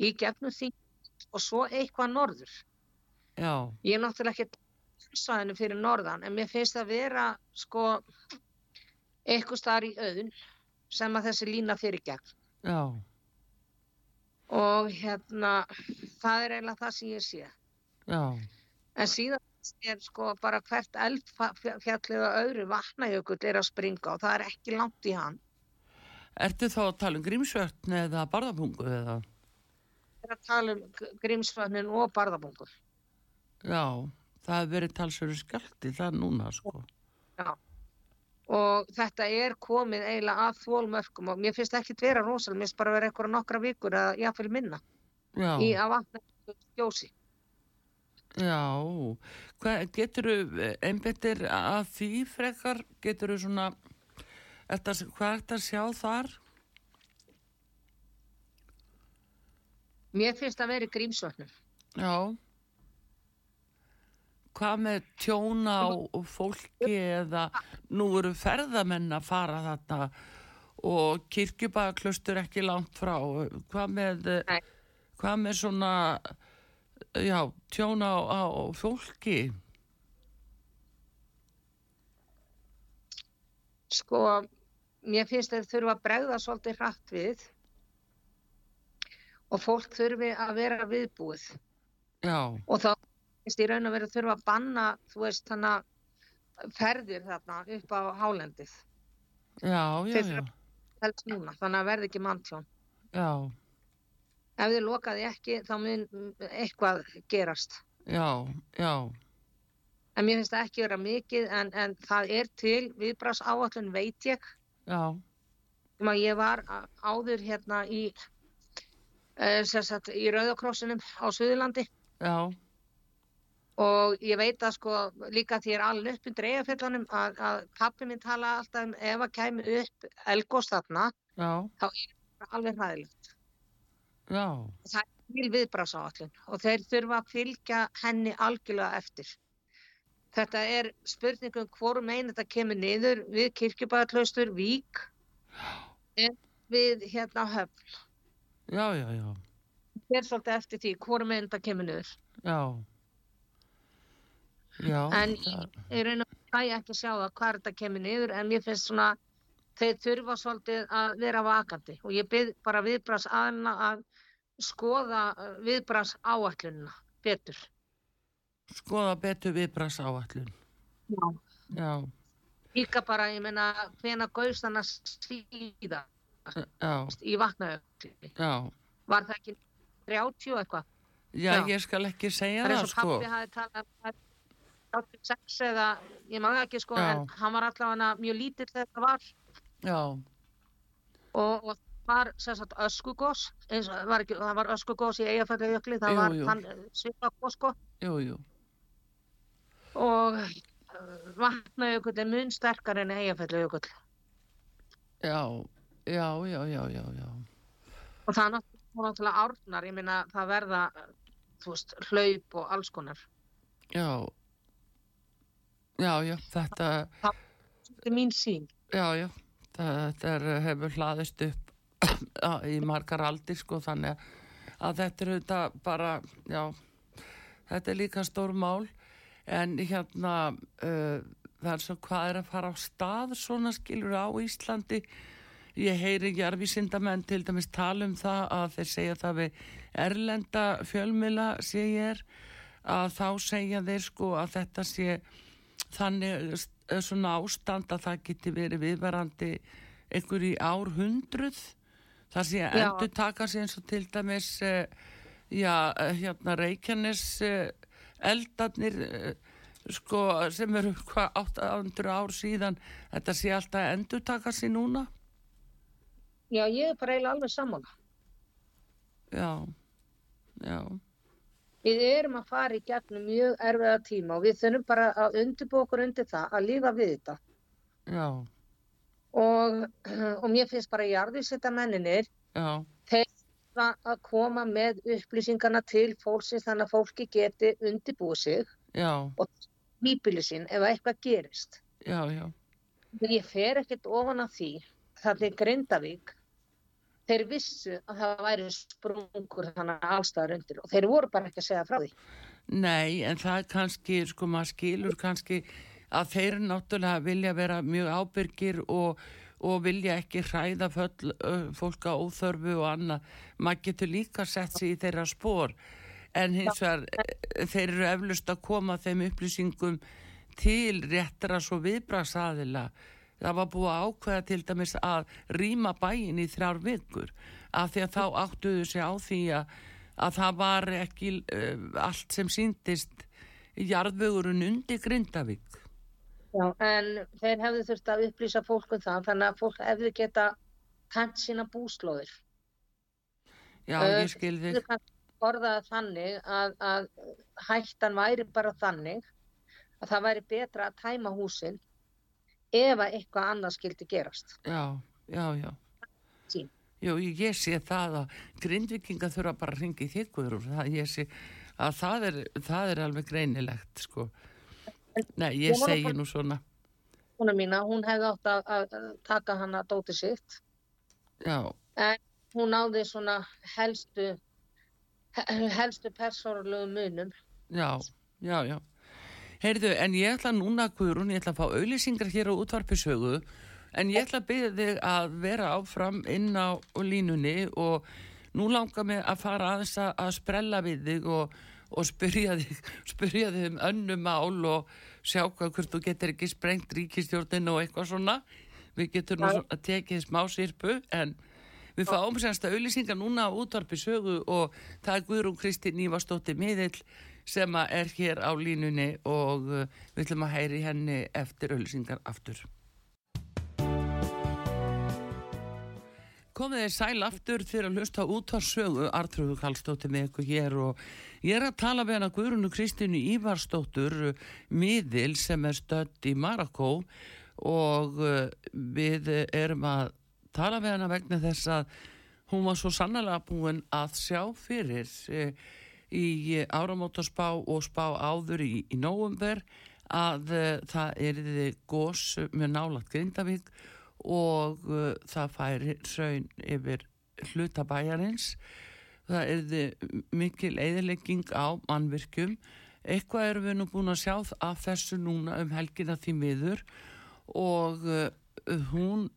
[SPEAKER 2] í gegnum því og svo eitthvað norður.
[SPEAKER 1] Já.
[SPEAKER 2] Ég er náttúrulega ekki svæðinu fyrir norðan en mér finnst það að vera sko eitthvað starf í auðun sem að þessi lína fyrir gegn.
[SPEAKER 1] Já.
[SPEAKER 2] Og hérna það er eiginlega það sem ég sé.
[SPEAKER 1] Já.
[SPEAKER 2] En síðan er sko bara hvert eldfjallið og öðru vatnajökull er að springa og það er ekki langt í hann.
[SPEAKER 1] Ertu þá að tala um grímsvötn eða barðabungu eða?
[SPEAKER 2] Ég er að tala um grímsvötnin og barðabungu.
[SPEAKER 1] Já, það hefur verið talsveru skalti það núna sko.
[SPEAKER 2] Já, og þetta er komið eiginlega að þólmörkum og mér finnst ekki vera rosal, mér finnst bara vera eitthvað nokkra vikur að jáfnveil minna
[SPEAKER 1] Já.
[SPEAKER 2] í að vatna stjósi.
[SPEAKER 1] Já, hvað getur þú einbettir að því frekar, getur þú svona, þetta, hvað er þetta að sjá þar?
[SPEAKER 2] Mér finnst að vera í grímsvögnum.
[SPEAKER 1] Já, hvað með tjóna og fólki eða nú eru ferðamenn að fara þetta og kirkjubæðaklustur ekki langt frá, hvað með, hvað með svona já, tjóna á, á fólki?
[SPEAKER 2] Sko, mér finnst að þau þurfa að bregða svolítið hratt við og fólk þurfi að vera viðbúið.
[SPEAKER 1] Já.
[SPEAKER 2] Og þá finnst ég raun að vera þurfa að banna, þú veist, þannig ferðir þarna upp á hálendið.
[SPEAKER 1] Já, já, já,
[SPEAKER 2] þannig að verði ekki manntjón.
[SPEAKER 1] já,
[SPEAKER 2] Ef þið lokaði ekki, þá mun eitthvað gerast.
[SPEAKER 1] já, já,
[SPEAKER 2] En mér finnst það ekki vera mikið, en, en það er til viðbrás áallun veit ég.
[SPEAKER 1] já,
[SPEAKER 2] Um ég var áður hérna í, uh, sagt, í Rauðakrossinum á Suðurlandi
[SPEAKER 1] já,
[SPEAKER 2] og ég veit að sko líka því ég er alveg upp undir eigafjallanum að, að pappi minn tala alltaf um ef að kæmi upp elgós þarna,
[SPEAKER 1] já,
[SPEAKER 2] þá er það alveg hræðilegt.
[SPEAKER 1] Já,
[SPEAKER 2] það er til viðbrásáallun og þeir þurfa að fylgja henni algjörlega eftir. Þetta er spurningum hvorum einn þetta kemur niður við kirkjubæðarklaustur, Vík en við hérna höfn.
[SPEAKER 1] já, já, já,
[SPEAKER 2] Það er svolítið eftir því hvorum einn þetta kemur niður.
[SPEAKER 1] já, já,
[SPEAKER 2] En
[SPEAKER 1] það-
[SPEAKER 2] ég raun og fæ ekki sjá það hvað þetta kemur niður en mér finnst svona þeir þurfa svolítið að vera vakandi og ég byrð bara viðbrás aðna að skoða viðbrás áallunina betur.
[SPEAKER 1] skoða betur viðbrás áallun,
[SPEAKER 2] Já.
[SPEAKER 1] já,
[SPEAKER 2] Líka bara, ég meina, hvena gaust hann að síða
[SPEAKER 1] já,
[SPEAKER 2] í vatnajökli.
[SPEAKER 1] já,
[SPEAKER 2] Var það ekki 30 eitthvað?
[SPEAKER 1] já,
[SPEAKER 2] Já.
[SPEAKER 1] ég skal ekki segja
[SPEAKER 2] Það er
[SPEAKER 1] það,
[SPEAKER 2] eins og
[SPEAKER 1] sko,
[SPEAKER 2] pappi hafi talað um 36 eða, ég maður ekki sko, en hann var allavega mjög lítill þegar það var
[SPEAKER 1] já,
[SPEAKER 2] og, og var sagt öskugós, eins var ekki, það var öskugós í Eyjafjallajökli, það
[SPEAKER 1] Jú,
[SPEAKER 2] var
[SPEAKER 1] jú.
[SPEAKER 2] þann svipagós sko.
[SPEAKER 1] Jú, jú,
[SPEAKER 2] og uh, vatnajökull er mun sterkar en Eyjafjallajökull.
[SPEAKER 1] Já, já, já, já, já, já,
[SPEAKER 2] og það er náttúrulega- árnar, ég meina það verða, þú veist, hlaup og alls konar.
[SPEAKER 1] já, já, já, þetta,
[SPEAKER 2] Þetta er mín sín.
[SPEAKER 1] já, já, þetta er, hefur hlaðist upp *coughs* í margar aldir, sko, þannig að þetta er auðvitað bara, já, þetta er líka stór mál, en hérna, uh, það er svo hvað er að fara á stað svona skilur á Íslandi, ég heyri jarvísindamenn til dæmis tala um það að þeir segja það við erlenda fjölmila sé ég er að þá segja þeir sko að þetta sé þannig svona ástand að það geti verið viðverandi einhver í ár hundruð það sé að endur taka sig eins og til dæmis uh, já, eh, hérna Reykjanes eldarnir sko sem eru hvað 800 ár síðan. Þetta sé alltaf að endur taka sig núna.
[SPEAKER 2] Já, ég er bara eiginlega alveg sammála.
[SPEAKER 1] já, já
[SPEAKER 2] Við erum að fara í gegnum mjög erfiða tíma og við þurfum bara að undirbúa okkur undir það að lífa við þetta.
[SPEAKER 1] já,
[SPEAKER 2] Og, og mér finnst bara jarðisetta menninir þeirra að koma með upplýsingarna til fólksins þannig að fólki geti undirbúið sig
[SPEAKER 1] já,
[SPEAKER 2] nýbili sín ef eitthvað gerist.
[SPEAKER 1] já, já.
[SPEAKER 2] Ég fer ekkert ofan af því. Þannig Grindavík þeir vissu að það væri sprungur þannig allstaðar undir og þeir voru bara ekki að segja frá því.
[SPEAKER 1] Nei, en það er kannski, sko, maður skilur kannski að þeir náttúrulega vilja vera mjög ábyrgir og, og vilja ekki hræða föll, fólk á óþörfu og annað. Maður getur líka sett sig í þeirra spór, en hins vegar eh, þeir eru eflust að koma þeim upplýsingum til réttara svo viðbrasaðila. Það var búið að ákveða til dæmis að rýma bæin í þrjár vikur af því að þá áttuðu sig á því að, að það var ekki uh, allt sem síndist jarðvegurinn undir Grindavík.
[SPEAKER 2] Já, en þeir hefðu þurft að upplýsa fólk um það þannig að fólk hefðu geta kant sína búslóðir.
[SPEAKER 1] Já, ég skil þig.
[SPEAKER 2] Orðaði þannig að, að hættan væri bara þannig að það væri betra að tæma húsin ef að eitthvað annað skildi gerast.
[SPEAKER 1] Já, já, já.
[SPEAKER 2] Sín.
[SPEAKER 1] Jú, ég sé það að grindvikinga þurfa bara að og það, ég sé að það er, það er alveg greinilegt, sko. Nei, ég segi nú svona,
[SPEAKER 2] Húnna mína, hún hefði átt að, að, taka hana dóti sitt
[SPEAKER 1] já,
[SPEAKER 2] en hún náði svona helstu he- helstu persónulegu munum.
[SPEAKER 1] já, já, já. Heyrðu, en ég ætla núna, Guðrún, ég ætla að fá auðlýsingar hér á útvarpisögu, en ég ætla að byrja þig að vera áfram inn á línunni og nú langar mig að fara aðeins að, sprella við þig og, og spyrja, þig, *laughs* spyrja þig um önnum mál og sjá hvað hvort þú getur ekki sprengt ríkistjórnin og eitthvað svona. við getum nú að tekið smá sirpu en við fáum semst að auðlýsinga núna á útvarpi sögu og það er Guðrún Kristi Nývastóttir miðill sem er hér á línunni og uh, við ætlum að heyri henni eftir auðlýsingar aftur. Komið þið sæl aftur fyrir að hlusta út á sögu Artrúðu Kallstóttir með ykkur hér og ég er að tala með hana Guðrunu Kristínu Ívarstóttur miðil sem er stödd í Marakó og uh, við erum að tala með hana vegna þess að hún var svo sannlega búin að sjá fyrir uh, í áramótaspá og spá áður í, í nógumver að uh, það er gós með nálagt Grindavík og uh, það færi raun yfir hlutabæjarins það er mikil eðilegging á mannvirkjum. Eitthvað erum við nú búin að sjá af þessu núna um helgina því miður og uh, hún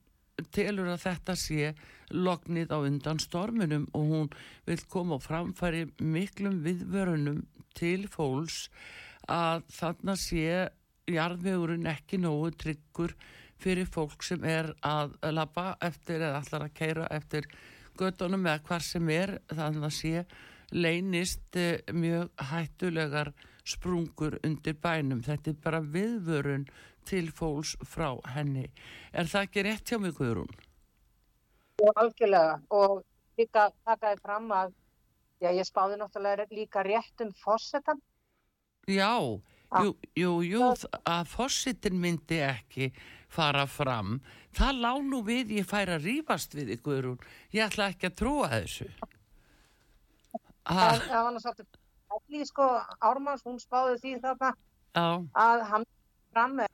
[SPEAKER 1] telur að þetta sé lognið á undan stormunum og hún vil koma og framfæri miklum viðvörunum til fólks að þarna sé jarðvegurinn ekki nógu tryggur fyrir fólk sem er að lappa eftir eða allar að keira eftir göttunum eða hvar sem er þannig að sé leynist eh, mjög hættulegar sprungur undir bænum. Þetta er bara viðvörun til fólks frá henni. Er það ekki rétt hjá mig, Guðrún?
[SPEAKER 2] Og algjörlega og líka takaði fram að já, ég spáði náttúrulega líka rétt um fórsetan.
[SPEAKER 1] Já, jú, jú, jú, að fórsetin myndi ekki fara fram það lág nú við ég fær að rýfast við ykkur ég ætla ekki að trúa þessu
[SPEAKER 2] það var náttúrulega svolítið sko Ármanns hún spáði því þarna Já. að hann fram með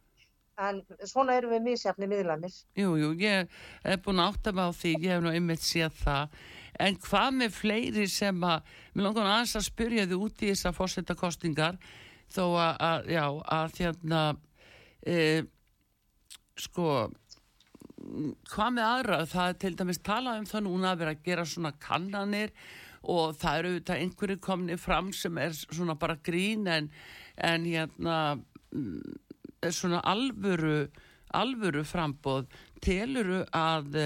[SPEAKER 2] en svona erum við mísjafni miðlanir
[SPEAKER 1] Jú, jú, ég hef búin að átta mig á því ég hef nú einmitt séð það. En hvað með fleiri sem að mér langar aðeins að spyrja þið út í þessar fórsetakostingar þó að, að já, að þérna e, sko hvað með aðra, það er til dæmis talað um það núna að vera að gera svona kannanir og það eru auðvitað einhverju komni fram sem er svona bara grín en, en hérna mm, svona alvöru alvöru frambóð teluru að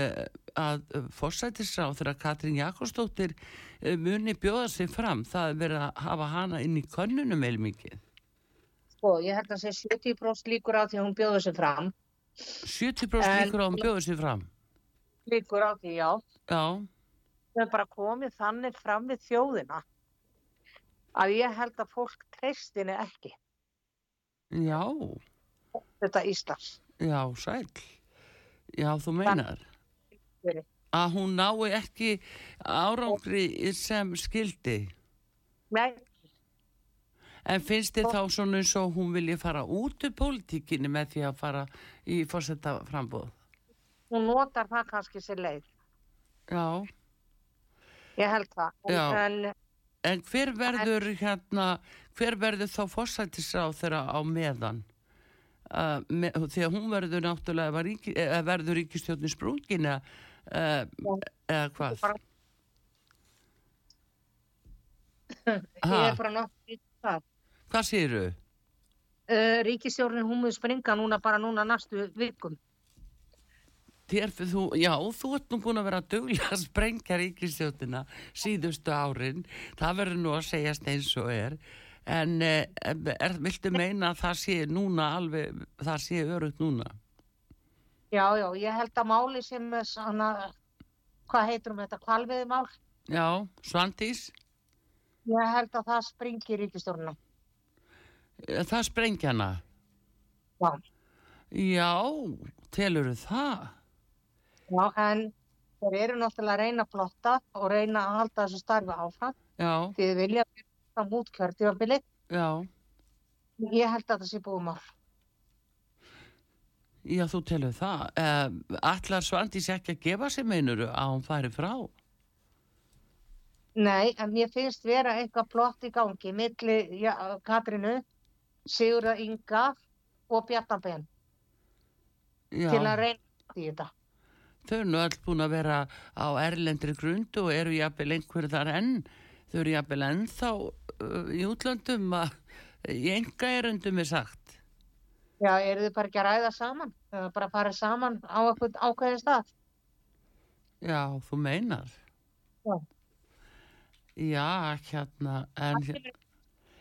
[SPEAKER 1] að fórsætisráð þegar Katrín Jakobsdóttir eh, muni bjóða sig fram? Það er verið að hafa hana inn í könnunum eða mikið.
[SPEAKER 2] Sko, ég held að það sé 70% líkur á því að hún bjóða sig fram.
[SPEAKER 1] 70% líkur á að bjóða sér fram?
[SPEAKER 2] Líkur á því, já.
[SPEAKER 1] Já.
[SPEAKER 2] Við erum bara komið þannig fram við þjóðina að ég held að fólk treystinni ekki.
[SPEAKER 1] Já
[SPEAKER 2] þetta Íslands
[SPEAKER 1] já, sæl já, þú meinar Þann... að hún nái ekki árangri sem skildi
[SPEAKER 2] nei
[SPEAKER 1] En finnst þið þá svona eins og hún vilja fara út úr pólitíkinni með því að fara í fórsetta frambóð?
[SPEAKER 2] Hún notar það kannski sér leið.
[SPEAKER 1] Já.
[SPEAKER 2] Ég held það.
[SPEAKER 1] Já. En, en hver verður en, hérna, hver verður þá fórsættisráð þeirra á meðan? Uh, með, því að hún verður náttúrulega ríki, verður ríkistjóðin sprungin uh, eða hvað?
[SPEAKER 2] Ég er bara náttúrulega.
[SPEAKER 1] Hvað séru?
[SPEAKER 2] Uh, eh, Ríkistjórnin hún mun springa núna bara núna næstu vikum.
[SPEAKER 1] Þér, þú, já, þú ert nú búin að vera duglega að sprengja ríkistjóðina síðustu árin. Það verður nú að segjast eins og er. En eh, er, viltu meina að það sé núna alveg, það sé örugt núna?
[SPEAKER 2] Já, já, ég held að máli sem svona, hvað heitur um þetta, kvalviði mál?
[SPEAKER 1] Já, Svandís?
[SPEAKER 2] Ég held að það springir ríkistjórnuna.
[SPEAKER 1] Eh, það sprengja hana?
[SPEAKER 2] Já.
[SPEAKER 1] Já, telur það?
[SPEAKER 2] Já, en þeir eru náttúrulega að reyna að plotta og reyna að halda þessu starfi áfram.
[SPEAKER 1] Já.
[SPEAKER 2] Þið vilja að vera mút kjörtífabili.
[SPEAKER 1] Já.
[SPEAKER 2] Ég held að það sé búið mál.
[SPEAKER 1] Já, þú telur það. Uh, Allar Svandís ekki að gefa sér meinuru að hún fari frá?
[SPEAKER 2] Nei, en mér finnst vera eitthvað plott í gangi milli ja, Katrinu Sigurða Inga og Bjartanbenn til að reyna í þetta.
[SPEAKER 1] Þau eru nú all búin að vera á erlendri grund og eru jafnvel einhverju þar enn. Þau eru jafnvel enn þá uh, í útlöndum að í enga erundum er sagt.
[SPEAKER 2] Já, eru þið bara ekki að ræða saman? Eða bara að fara saman á eitthvað ákveðin stað?
[SPEAKER 1] Já, þú meinar.
[SPEAKER 2] Já.
[SPEAKER 1] Já, hérna, en,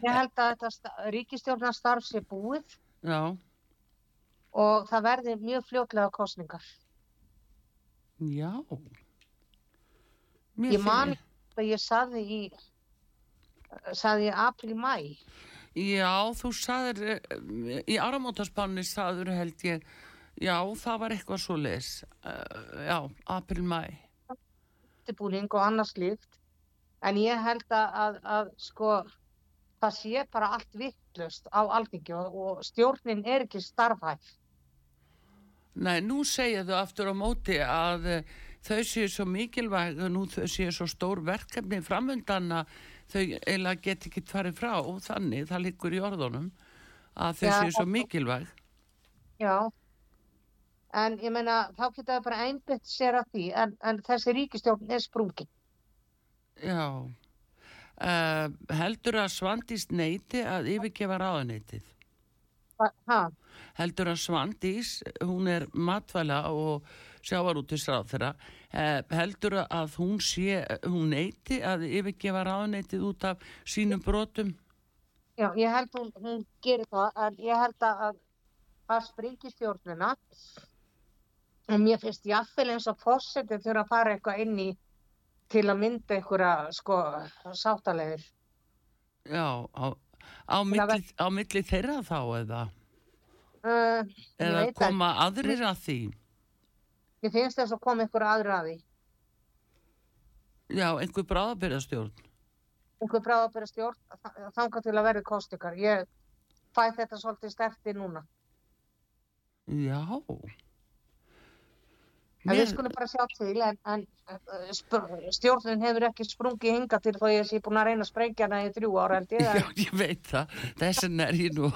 [SPEAKER 2] Ég held að þetta ríkistjórnarstarf sé búið
[SPEAKER 1] já,
[SPEAKER 2] og það verði mjög fljótlega kostningar.
[SPEAKER 1] já. Mér
[SPEAKER 2] Ég man
[SPEAKER 1] finnst-
[SPEAKER 2] að ég saði í, saði í apríl-mæ.
[SPEAKER 1] Já, þú saðir, eh, í áramótaspanni saður held ég, já, það var eitthvað svo les, já, april, mæ.
[SPEAKER 2] undirbúning og annars líkt en ég held að, að, að sko það sé bara allt vittlust á alþingi og, og stjórnin er ekki starfhæf
[SPEAKER 1] Nei, nú segja þau aftur á móti að eh, þau séu svo mikilvæg og nú þau séu svo stór verkefni framöndan að þau eiginlega get ekki farið frá og þannig, það liggur í orðunum að þau séu svo mikilvæg.
[SPEAKER 2] já. En ég meina þá geta það bara einbytt sér að því en, en þessi ríkistjórn er sprungin.
[SPEAKER 1] Já, uh, heldur að Svandís neyti að yfirgefa ráðaneitið?
[SPEAKER 2] ha,
[SPEAKER 1] heldur að Svandís, hún er matvæla og sjávarútis ráð þeirra, eh, heldur að hún sé, hún neyti að yfirgefa ráðneitið út af sínum brotum?
[SPEAKER 2] já, ég held hún, hún gerir það en ég held að að, að springi stjórnina og mér finnst jafnvel eins og fórsetin þurfa að fara eitthvað inn í til að mynda einhverja sko sáttalegir
[SPEAKER 1] Já, á, á, milli, á milli þeirra þá eða,
[SPEAKER 2] uh,
[SPEAKER 1] eða koma aðrir að því?
[SPEAKER 2] Mér finnst þess að koma ykkur aðri að því.
[SPEAKER 1] Já, einhver bráðabyrðastjórn.
[SPEAKER 2] Einhver bráðabæra stjórn þanga til að verði kostingar. Ég fæ þetta svolítið sterti núna.
[SPEAKER 1] Já.
[SPEAKER 2] En við skulum bara sjá til en, en sp- stjórnin hefur ekki sprungið hinga til þó ég sé búin að reyna að sprengja hana í þrjú ára held ég. *laughs*
[SPEAKER 1] Já, ég veit það. Þess vegna er ég nú,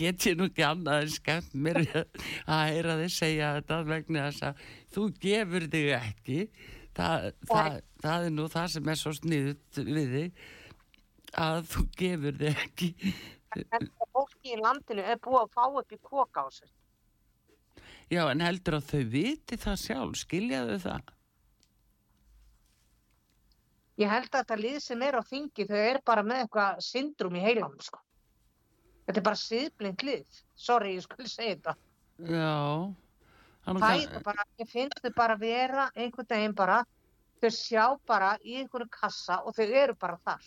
[SPEAKER 1] get ég nú ekki annað en skemmt mér að heyra þið segja þetta vegna þess að þú gefur þig ekki. Það, það, það er nú það sem er svo sniðut við þig að þú gefur þig ekki.
[SPEAKER 2] En fólki í landinu er búið að fá upp í sér.
[SPEAKER 1] Já, en heldur að þau viti það sjálf, skiljaðu það?
[SPEAKER 2] Ég held að þetta lið sem er á þingi þau er bara með eitthvað syndrum í heilanum sko. Þetta er bara siðblind lið. Sorry, ég skulle segja þetta.
[SPEAKER 1] Já.
[SPEAKER 2] Það er bara, ég finnst þau bara vera einhvern veginn bara, þau sjá bara í einhverju kassa og þau eru bara þar.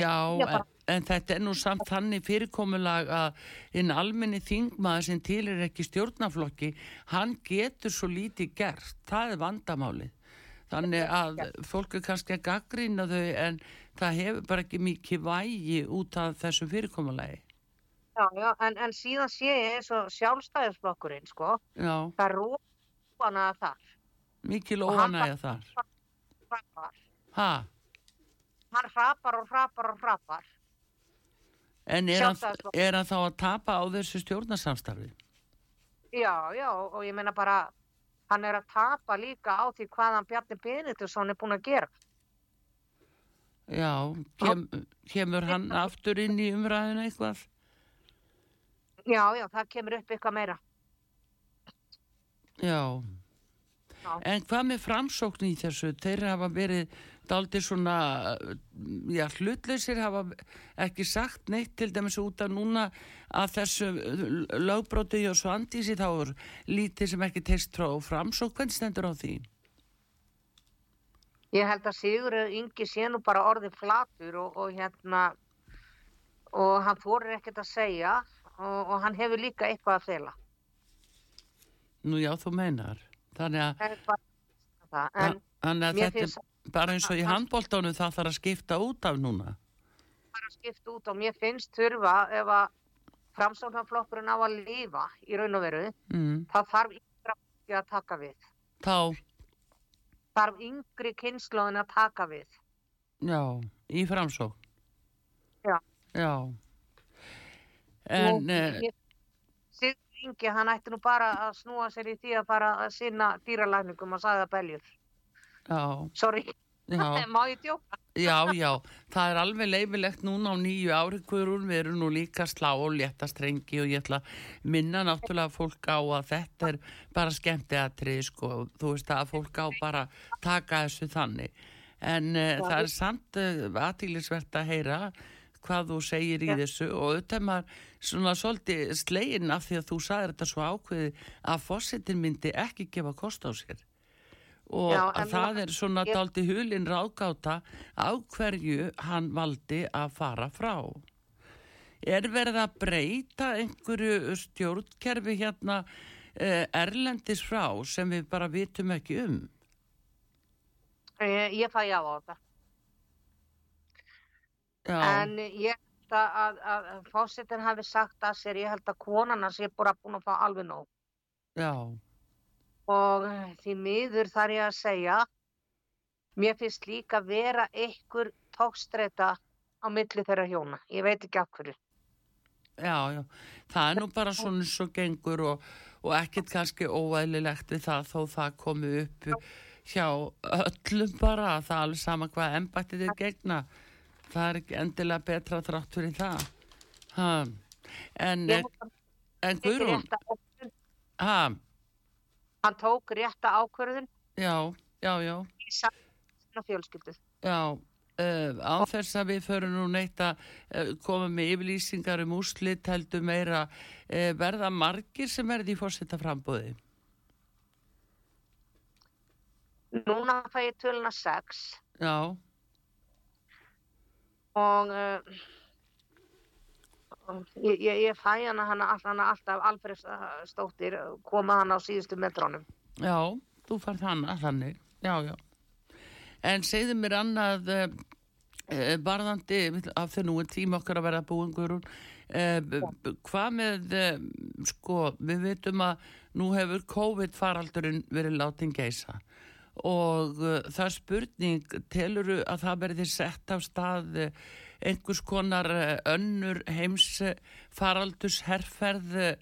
[SPEAKER 1] Já, en, en þetta er nú samt þannig fyrirkomulag að einn almenni þingmaður sem til er ekki stjórnaflokki, hann getur svo lítið gert, það er vandamálið. Þannig að fólk er kannski að gaggrýna þau en það hefur bara ekki mikið vægi út af þessu fyrirkomulagi.
[SPEAKER 2] Já, já, en, en síðan sé ég eins og sjálfstæðisflokkurinn, sko,
[SPEAKER 1] Já,
[SPEAKER 2] það er rófana þar. hann
[SPEAKER 1] óanægja þar.
[SPEAKER 2] Hrapar.
[SPEAKER 1] Ha,
[SPEAKER 2] Hann hrapar og hrapar og hrapar.
[SPEAKER 1] en er hann, er hann þá að tapa á þessu stjórnarsamstarfi?
[SPEAKER 2] Já, já, og ég meina bara, hann er að tapa líka á því hvað hann Bjarni Benediktsson er búin að gera.
[SPEAKER 1] Já, kem, kemur hann aftur inn í umræðinu eitthvað?
[SPEAKER 2] Já, já, það kemur upp eitthvað meira.
[SPEAKER 1] Já.
[SPEAKER 2] Já.
[SPEAKER 1] En hvað með framsókn í þessu? Þeir hafa verið daldi svona, já, hlutleysir hafa ekki sagt neitt til dæmis út af núna að þessu lögbróti og svandísi þá er lítið sem ekki teist frá framsókn. Hvernig stendur á því?
[SPEAKER 2] Ég held að Sigur Ingi sé nú bara orðið flatur og, og hérna, og hann fórir ekkert að segja og, og hann hefur líka eitthvað að fela.
[SPEAKER 1] Nú já, þú meinar. Þannig að.
[SPEAKER 2] En
[SPEAKER 1] þannig að
[SPEAKER 2] mér
[SPEAKER 1] þetta
[SPEAKER 2] finnst-
[SPEAKER 1] er bara eins og í handbóltónu það þarf að skipta út af núna.
[SPEAKER 2] bara skipt út og mér finnst þurfa ef að framsóknarflokkurinn á að lifa í raun og veru,
[SPEAKER 1] Mm.
[SPEAKER 2] það þarf yngra fólki að taka við.
[SPEAKER 1] Þá,
[SPEAKER 2] Þarf yngri kynnslóðin að taka við.
[SPEAKER 1] já, í framsókn.
[SPEAKER 2] Já.
[SPEAKER 1] Já. En, eh,
[SPEAKER 2] Sigur Ingi, hann ætti nú bara að snúa sér í því að fara að sinna dýralækningum og sagða beljur.
[SPEAKER 1] Já. *laughs*
[SPEAKER 2] Má ég djóka?
[SPEAKER 1] Já, já, það er alveg leifilegt núna á nýju ári hverjum við erum nú líka að slá og létta strengi og ég ætla að minna náttúrulega fólk á að þetta er bara skemmti aðtrið sko, þú veist að fólk á bara taka þessu þannig. En uh, það er samt uh, aðtílisvert að heyra hvað þú segir í þessu. Og auðvitað maður svona svolítið slegin af því að þú sagðir þetta svo ákveði að fósittin myndi ekki gefa kost á sér og
[SPEAKER 2] Já,
[SPEAKER 1] að það er svona
[SPEAKER 2] ég-
[SPEAKER 1] daldi hulin ráðgáta á hverju hann valdi að fara frá. Er verið að breyta einhverju stjórnkerfi hérna eh, erlendis frá sem við bara vitum ekki um?
[SPEAKER 2] Ég, ég fæ já á þetta.
[SPEAKER 1] Já,
[SPEAKER 2] En ég held að, að, að, að fósittin hafi sagt að sér, ég held að konana sé bara búin að fá alveg nóg.
[SPEAKER 1] já,
[SPEAKER 2] Og því miður þar ég að segja, mér finnst líka vera einhver tókstreita á milli þeirra hjóna. Ég veit ekki af hverju.
[SPEAKER 1] já, já. Það er nú bara svona svo gengur og, og ekkert kannski óæðilegt við það þó það komi upp hjá öllum bara það er alveg sama hvað embættið er gegna. Það er ekki endilega betra þrátt fyrir það. Ha. En, en Guðrún, ha,
[SPEAKER 2] hann tók rétta ákvörðun
[SPEAKER 1] já, já, já.
[SPEAKER 2] í saman fjölskyldu.
[SPEAKER 1] Já, uh, á þess að við förum nú neitt að uh, koma með yfirlýsingar um úrslit heldur meira uh, verða margir sem verði í fórsetta frambóði.
[SPEAKER 2] Núna fæ ég töluna 6
[SPEAKER 1] Já,
[SPEAKER 2] og ég, ég, ég fæ hana, hana, hana alltaf Alfred Stóttir koma hann á síðustu metrónum.
[SPEAKER 1] já, þú fær þannig, þannig, já, já. En segðu mér annað uh, uh, varðandi, af því nú er tíma okkar að vera búin, Guðrún, uh, hvað með, sko, við veitum að nú hefur COVID-faraldurinn verið látin geisa og það er spurning, teluru að það verði sett af stað uh, einhvers konar uh, önnur heims uh, faraldurs herrferð uh,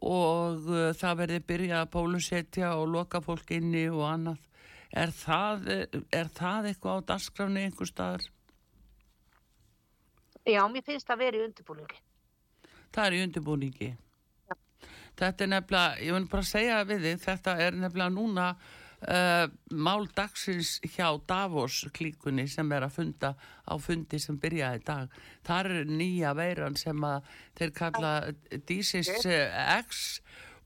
[SPEAKER 1] og uh, það verði byrjað að bólusetja og loka fólk inni og annað. Er það, er það eitthvað á dagskráni einhver staðar?
[SPEAKER 2] Já, mér finnst það verið í undirbúningi.
[SPEAKER 1] Það er í undirbúningi. Þetta er nefnilega, ég vil bara segja við þig, þetta er nefnilega núna uh, mál dagsins hjá Davos klíkunni sem er að funda á fundi sem byrjaði dag. Það er nýja veiran sem að þeir kalla Dísis X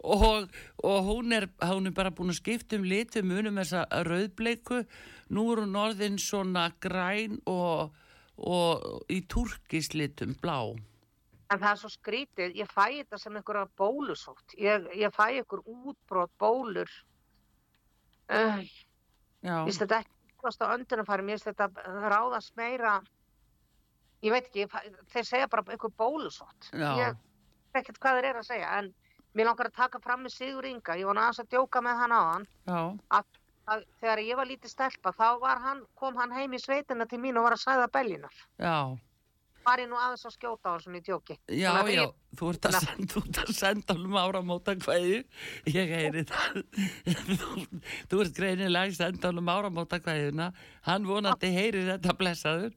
[SPEAKER 1] og, og hún, er, hún er bara búin að skipta um litum unum þessa rauðbleiku. Nú er hún orðin svona græn og, og í turkislitum blá.
[SPEAKER 2] En það er svo skrítið, ég fæ þetta sem einhverja bólusótt. Ég, ég fæ einhver útbrot bólur. Ég finnst þetta ekki kost á öndunarfæri, mér finnst þetta ráðast meira, ég veit ekki, þeir segja bara einhver bólusótt. Ég veit ekkert hvað þeir eru að segja, en mér langar að taka fram með Sigur Inga, ég var náttúrulega að djóka með hann á hann,
[SPEAKER 1] Já,
[SPEAKER 2] að þegar ég var lítið stelpa, þá var hann, kom hann heim í sveitina til mín og var að sæða belginar.
[SPEAKER 1] já,
[SPEAKER 2] Var ég nú aðeins að skjóta á svona í djóki.
[SPEAKER 1] já, já,
[SPEAKER 2] ég-
[SPEAKER 1] þú ert að senda, þú ert að senda um áramóta kvæði, ég heyri það, þú, *laughs* þú ert greinilega að senda um áramóta kvæðina, hann vonandi heyri þetta blessaður,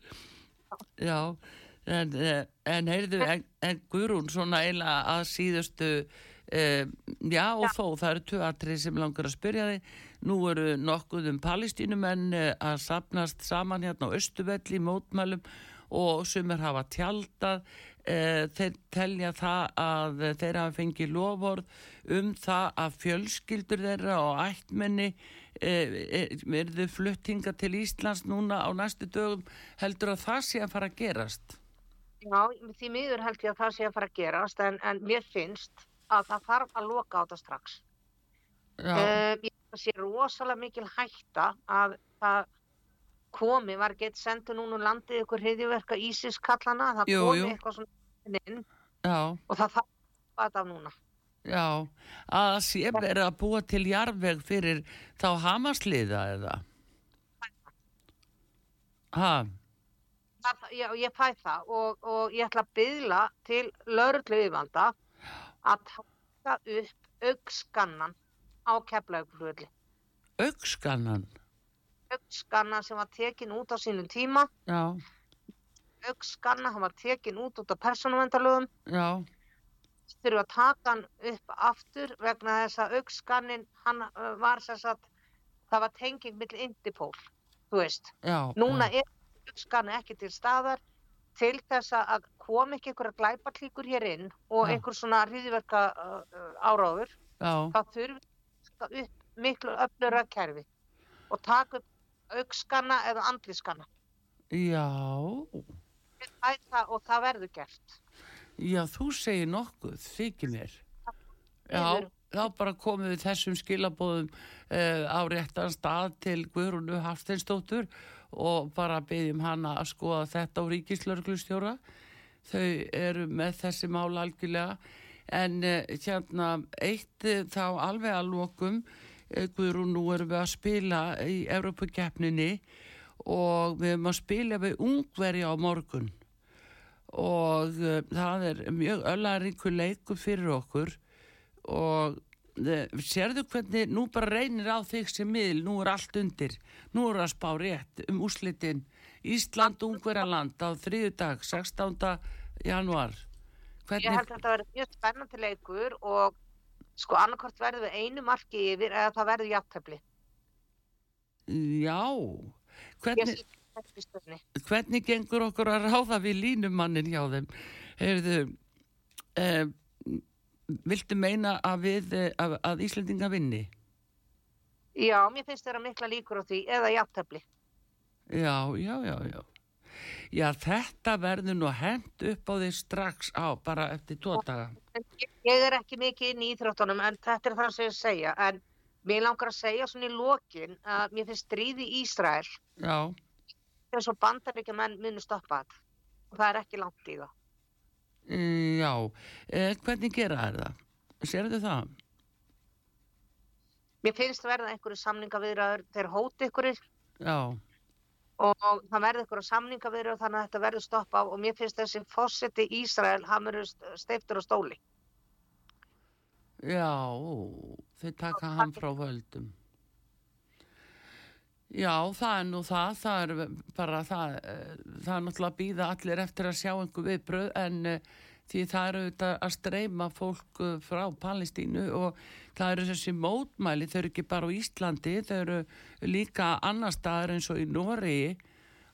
[SPEAKER 1] já, en, eh, en heyrðu, en, en Guðrún svona eiginlega að síðustu, uh, já og þó, það eru tvö atrið sem langar að spyrja þig, nú eru nokkuð um palestínumenn eh, að sapnast saman hérna á Östuvelli mótmælum og sumir hafa tjaldað. E, þeir telja það að þeir hafa fengið loford um það að fjölskyldur þeirra og ættmenni e, e, verðu fluttinga til Íslands núna á næstu dögum. Heldur að það sé að fara að gerast?
[SPEAKER 2] Já, því miður held ég að það sé að fara að gerast, en, en mér finnst að það þarf að loka á þetta strax.
[SPEAKER 1] Já,
[SPEAKER 2] ég held að sé rosalega mikil hætta að það komi, var ekki eitt sendur núna um landið ykkur hriðjuverka Ísis kallana, það
[SPEAKER 1] Jú,
[SPEAKER 2] komi
[SPEAKER 1] jú.
[SPEAKER 2] eitthvað svona inn.
[SPEAKER 1] Já,
[SPEAKER 2] og það þarf að af núna.
[SPEAKER 1] já. Að það sé verið að búa til jarðveg fyrir þá hamasliða eða?
[SPEAKER 2] Það, já, ég fæ það. Og, og ég ætla að byðla til lauruglu yfirvalda að taka upp aukskannan á keflaugflöðli.
[SPEAKER 1] aukskannan
[SPEAKER 2] Auk, aukskanna sem var tekin út á sínum tíma, aukskanna, hann var tekin út út af persónuvendalögum,
[SPEAKER 1] já,
[SPEAKER 2] þurfa að taka hann upp aftur vegna þess að aukskannin, hann var sem sagt, það var tenging mill Indipól, þú veist.
[SPEAKER 1] já.
[SPEAKER 2] Núna
[SPEAKER 1] já,
[SPEAKER 2] er aukskanni ekki til staðar til þess að kom ekki einhverja glæparklíkur hér inn og einhver svona hriðverka áráður,
[SPEAKER 1] Já,
[SPEAKER 2] þá þurfum við að upp miklu öflura kerfi og taka upp aukskanna eða andliskanna.
[SPEAKER 1] já,
[SPEAKER 2] það og það verður gert.
[SPEAKER 1] já, þú segir nokkuð, þykir mér. Já, þá bara komum við þessum skilabóðum uh, á réttan stað til Guðrúnu Hafsteinsdóttur og bara byggjum hana að skoða þetta á ríkislörglustjóra. Þau eru með þessi mál algjörlega en uh, hérna eitt uh, þá alveg að lokum uh, Guðrún, nú erum við að spila í Evropakeppninni og við erum að spila við ungveri á morgun. Og uh, það er mjög öllaríku leikur fyrir okkur. Og uh, sérðu hvernig nú bara reynir á þig sem miðl, nú er allt undir. Nú er að spá rétt um úslitin Ísland Ungverjaland á þriðu dag, 16. januar
[SPEAKER 2] Ég held
[SPEAKER 1] hvernig,
[SPEAKER 2] að þetta verður mjög spennandi leikur og sko annarkort verður við einu marki yfir eða það verður jafntefli.
[SPEAKER 1] já. Hvernig, hvernig gengur okkur að ráða við línumannin hjá þeim? Heyrðu eh, viltu meina að við eh, að, að Íslendinga vinni?
[SPEAKER 2] Já, mér finnst þeirra mikla líkur á því eða jafntefli.
[SPEAKER 1] já, já, já, já. Já, þetta verður nú hent upp á því strax á, bara eftir tvo daga
[SPEAKER 2] Ég er ekki mikið inn í íþróttunum en þetta er það sem ég segja en mér langar að segja svona í lokin að mér finnst stríði í Ísrael
[SPEAKER 1] já,
[SPEAKER 2] þess að bandaríkja menn munu stoppa þetta og það er ekki langt í það.
[SPEAKER 1] já eh, hvernig gera þær það? Sérðu það?
[SPEAKER 2] Mér finnst verða einhverju samningaviðraður þeir hóti einhverju
[SPEAKER 1] Já,
[SPEAKER 2] og það verður einhverju samningaviðraður þannig að þetta verður stoppa og mér finnst þessi fósiti Ísrael hann verður steiftur á stóli.
[SPEAKER 1] Já þeir taka hann frá völdum Já, það er nú það, það er bara það, eh, það er náttúrulega að býða allir eftir að sjá einhver viðbröð en uh, því það eru auðvitað að streyma fólk uh, frá Palestínu og það eru þessi mótmæli, þau eru ekki bara á Íslandi, þau eru líka annar staðar eins og í Noregi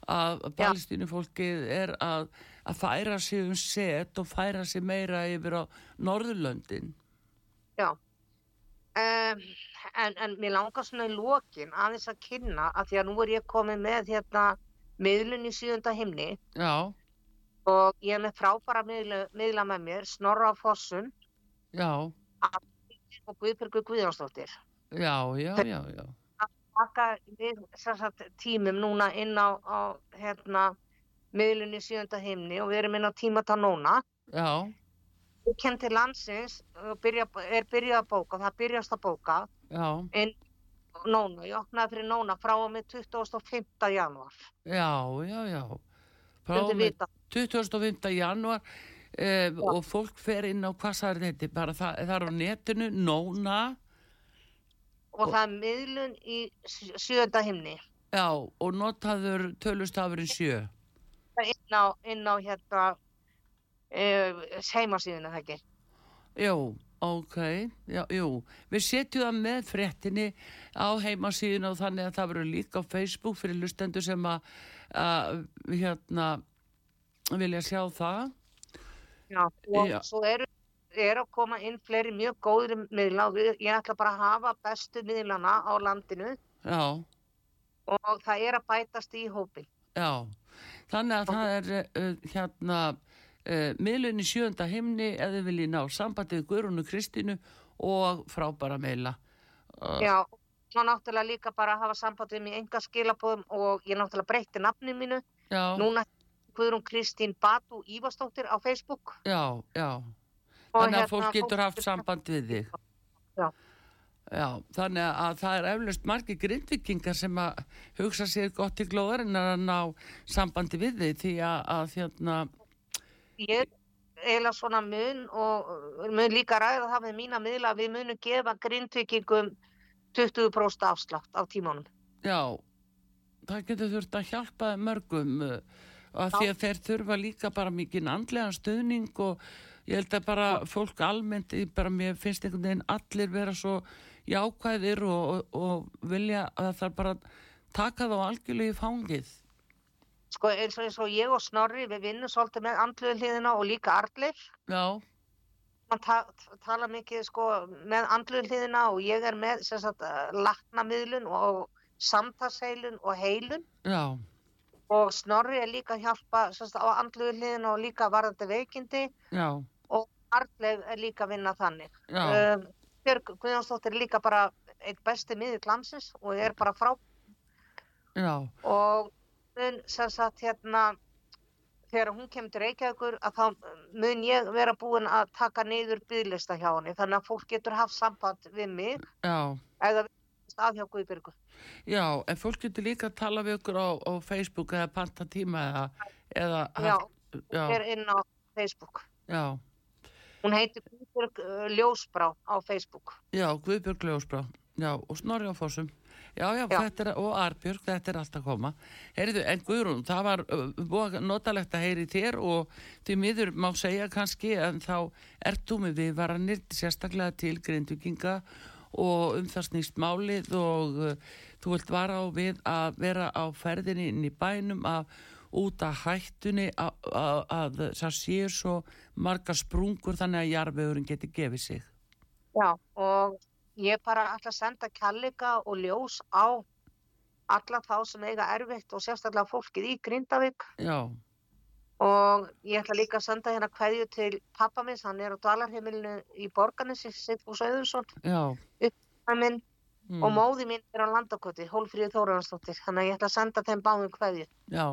[SPEAKER 1] að Palestínu fólkið er að, að færa sig um set og færa sig meira yfir á Norðurlöndin.
[SPEAKER 2] Já. Um, en, en mér langar svona í lokin aðeins að kynna að því að nú er ég komið með hérna miðlun í síðunda himni
[SPEAKER 1] Já,
[SPEAKER 2] og ég er með frábæra miðla, miðla með mér, Snorra Fossum
[SPEAKER 1] já,
[SPEAKER 2] og Guðbjörgu Guðjónsdóttir.
[SPEAKER 1] já, já, já, já.
[SPEAKER 2] Taka við sagt, tímum núna inn á, á hérna, miðlun í síðunda himni og við erum inn á tímata nóna.
[SPEAKER 1] Já,
[SPEAKER 2] Ég kem til landsins og byrja, er byrjað að bóka, það byrjast að bóka
[SPEAKER 1] já,
[SPEAKER 2] inn nóna, ég opnaði fyrir nóna frá og með 25. janúar.
[SPEAKER 1] já, já, já. Frá og með
[SPEAKER 2] vita.
[SPEAKER 1] 25. januar eh, og fólk fer inn á hvað sagði þetta, bara það, það er á netinu, nóna,
[SPEAKER 2] og það er miðlun í sjö- sjöunda himni
[SPEAKER 1] já, og notaður tölustafurinn sjö.
[SPEAKER 2] inn á, inn á hérna uh, heimasíðuna það ekki
[SPEAKER 1] Jú, ok, já, jú. Við setjum það með fréttinni á heimasíðinu og þannig að það verður líka á Facebook fyrir lustendur sem að, að hérna, vilja sjá það.
[SPEAKER 2] Já, og
[SPEAKER 1] Já.
[SPEAKER 2] svo eru er að koma inn fleiri mjög góðri miðla og ég ætla bara að hafa bestu miðlana á landinu
[SPEAKER 1] Já,
[SPEAKER 2] og það er að bætast í hópin
[SPEAKER 1] já. Þannig að það er uh, hérna uh, miðlunni sjönda himni eða þið viljið ná sambandið Guðrúnu Kristínu og frábæra meila. Uh,
[SPEAKER 2] Já, og náttúrulega líka bara að hafa samband við mig enga skilabóðum og ég náttúrulega breytti nafni mínu
[SPEAKER 1] já,
[SPEAKER 2] núna Guðrún Kristín Batu Ívarsdóttir á Facebook
[SPEAKER 1] já, já.
[SPEAKER 2] og
[SPEAKER 1] Þannig að
[SPEAKER 2] hérna,
[SPEAKER 1] fólk getur haft samband við þig.
[SPEAKER 2] Já.
[SPEAKER 1] Já, þannig að það er eflaust margir grindvikingar sem að hugsa sér gott í glóðar en að ná sambandi við þig því að, að hérna,
[SPEAKER 2] ég eiginlega svona mun og mun líka ræða það með mína miðla við munum gefa grindvikingum 20% afslátt á tímanum.
[SPEAKER 1] já, það getur þurft að hjálpa mörgum uh, af því að þeir þurfa líka bara mikið andlegan stuðning og ég held að bara fólk almennt, bara mér finnst einhvern veginn allir vera svo jákvæðir og, og, og vilja að það bara taka þá algjörlega í fangið.
[SPEAKER 2] Sko eins og, eins og ég og Snorri, við vinnum svolítið með andluðu hliðina og líka Arleif.
[SPEAKER 1] Já,
[SPEAKER 2] Man ta tala mikið sko með andluðu hliðina og ég er með sagt laknamiðlun og samtaseilun og heilun.
[SPEAKER 1] já,
[SPEAKER 2] Og Snorri er líka að hjálpa sagt á andluðu hliðina og líka varðandi veikindi.
[SPEAKER 1] Já,
[SPEAKER 2] og Arleif er líka að vinna þannig.
[SPEAKER 1] já,
[SPEAKER 2] Um, Björg Guðjónsdóttir er líka bara eitt besti miður glansins og er bara frá
[SPEAKER 1] já,
[SPEAKER 2] og mun sem sagt hérna þegar hún kemur til Reykjavíkur að þá mun ég vera búin að taka niður byggðlista hjá henni þannig að fólk getur haft samband við mig
[SPEAKER 1] já.
[SPEAKER 2] eða við að hjá Guðbyrgu.
[SPEAKER 1] Já, en fólk getur líka að tala við okkur á, á Facebook eða panta tíma eða, eða
[SPEAKER 2] Já,
[SPEAKER 1] já,
[SPEAKER 2] er inn á Facebook.
[SPEAKER 1] já,
[SPEAKER 2] Hún heitir Guðbyrg uh, Ljósbrá á Facebook.
[SPEAKER 1] já, Guðbjörg Ljósbrá, já, og Snorri á Fossum. Já, já,
[SPEAKER 2] Já.
[SPEAKER 1] er, og Arbjörg, þetta er allt að koma. Heyrðu, en Guðrún, það var uh, notalegt að heyri þér og því miður má segja kannski en þá ert þú með viðvaranir sérstaklega til greinduginga og um það snýst málið og uh, þú vilt vara á við að vera á ferðinni inn í bænum að út af hættunni að, að, að það séu svo margar sprungur þannig að jarfegurinn geti gefið sig.
[SPEAKER 2] Já, og ég bara ætla að senda kjallika og ljós á alla þá sem eiga erfitt og sérstaklega fólkið í Grindavík.
[SPEAKER 1] Já,
[SPEAKER 2] og ég ætla líka að senda hérna kveðju til pappa minns, hann er á dvalarheimilinu í borganessi, Sigfús Auðursson minn,
[SPEAKER 1] Mm.
[SPEAKER 2] og móði mín er á landakoti, Hólfríði Þóraðansdóttir þannig að ég ætla að senda þeim báðum kveðju.
[SPEAKER 1] Já.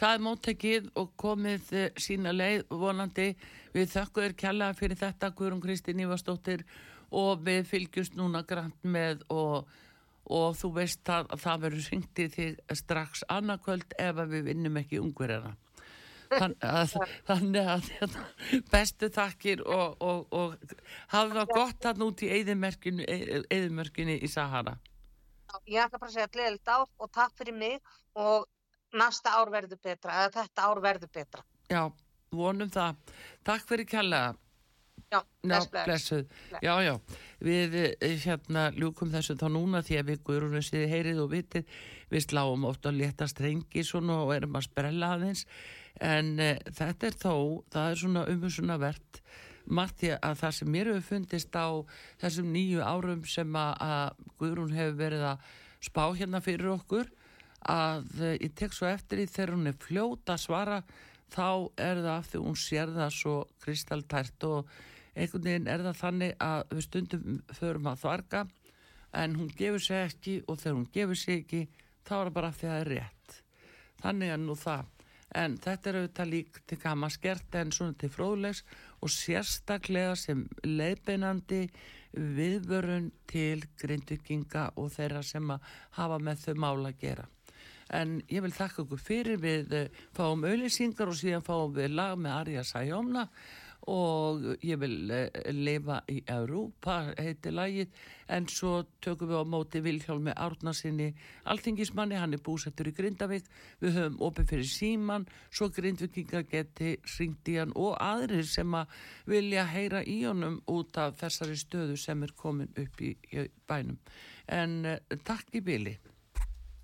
[SPEAKER 1] Það er móttekið og komið eh, sína leið vonandi. Við þakku þér kjallaða fyrir þetta, Guðrún Kristín Ívarsdóttir og við fylgjumst núna grann með og, og þú veist að, að það verður syngt í þig strax annarkvöld ef við vinnum ekki ungverjana. Þann, að, þannig að hérna, bestu þakkir og, og, og hafa það gott hann út í eðimörkinu í Sahara.
[SPEAKER 2] ég ætla bara að segja gleðilegt ár og takk fyrir mig og næsta ár verður betra eða þetta ár verður betra
[SPEAKER 1] Já, vonum það. Takk fyrir kjallaða.
[SPEAKER 2] Já, bless, bless.
[SPEAKER 1] blessuð.
[SPEAKER 2] Bless.
[SPEAKER 1] Já, já, við eh, hérna ljúkum þessu þá núna því að við guðrunum séð heyrið og vitið, við sláum ofta að leta strengi svona og erum að sprella aðeins, en uh, þetta er þó, það er svona umherssuna verðt, margt því að það sem mér hefur fundist á þessum nýju árum sem að, að guðrun hefur verið að spá hérna fyrir okkur, að uh, ég tek svo eftir því þegar hún er fljóta að svara, þá er það af því hún sér það svo kristaltært og einhvern veginn er það þannig að við stundum förum að þvarga en hún gefur sig ekki og þegar hún gefur sig ekki þá er það bara því að það er rétt. Þannig að nú það. En þetta er auðvitað lík til gama skert en svona til fróðlegs og sérstaklega sem leiðbeinandi viðvörun til grindvikinga og þeirra sem að hafa með þau mála að gera. En ég vil þakka okkur fyrir. Við eh, fáum auðlýsingar og síðan fáum við lag með Arja Sæjómna og ég vil uh, lifa í Europa, heiti lagið, en svo tökum við á móti Vilhjálmi Árnarsinni, alþingismanni, hann er búsettur í Grindavík, við höfum opið fyrir síman, svo grindvikingar geti ringt í hann og aðrir sem að vilja heyra í honum út af þessari stöðu sem er komin upp í, bænum. En uh, takk í bili.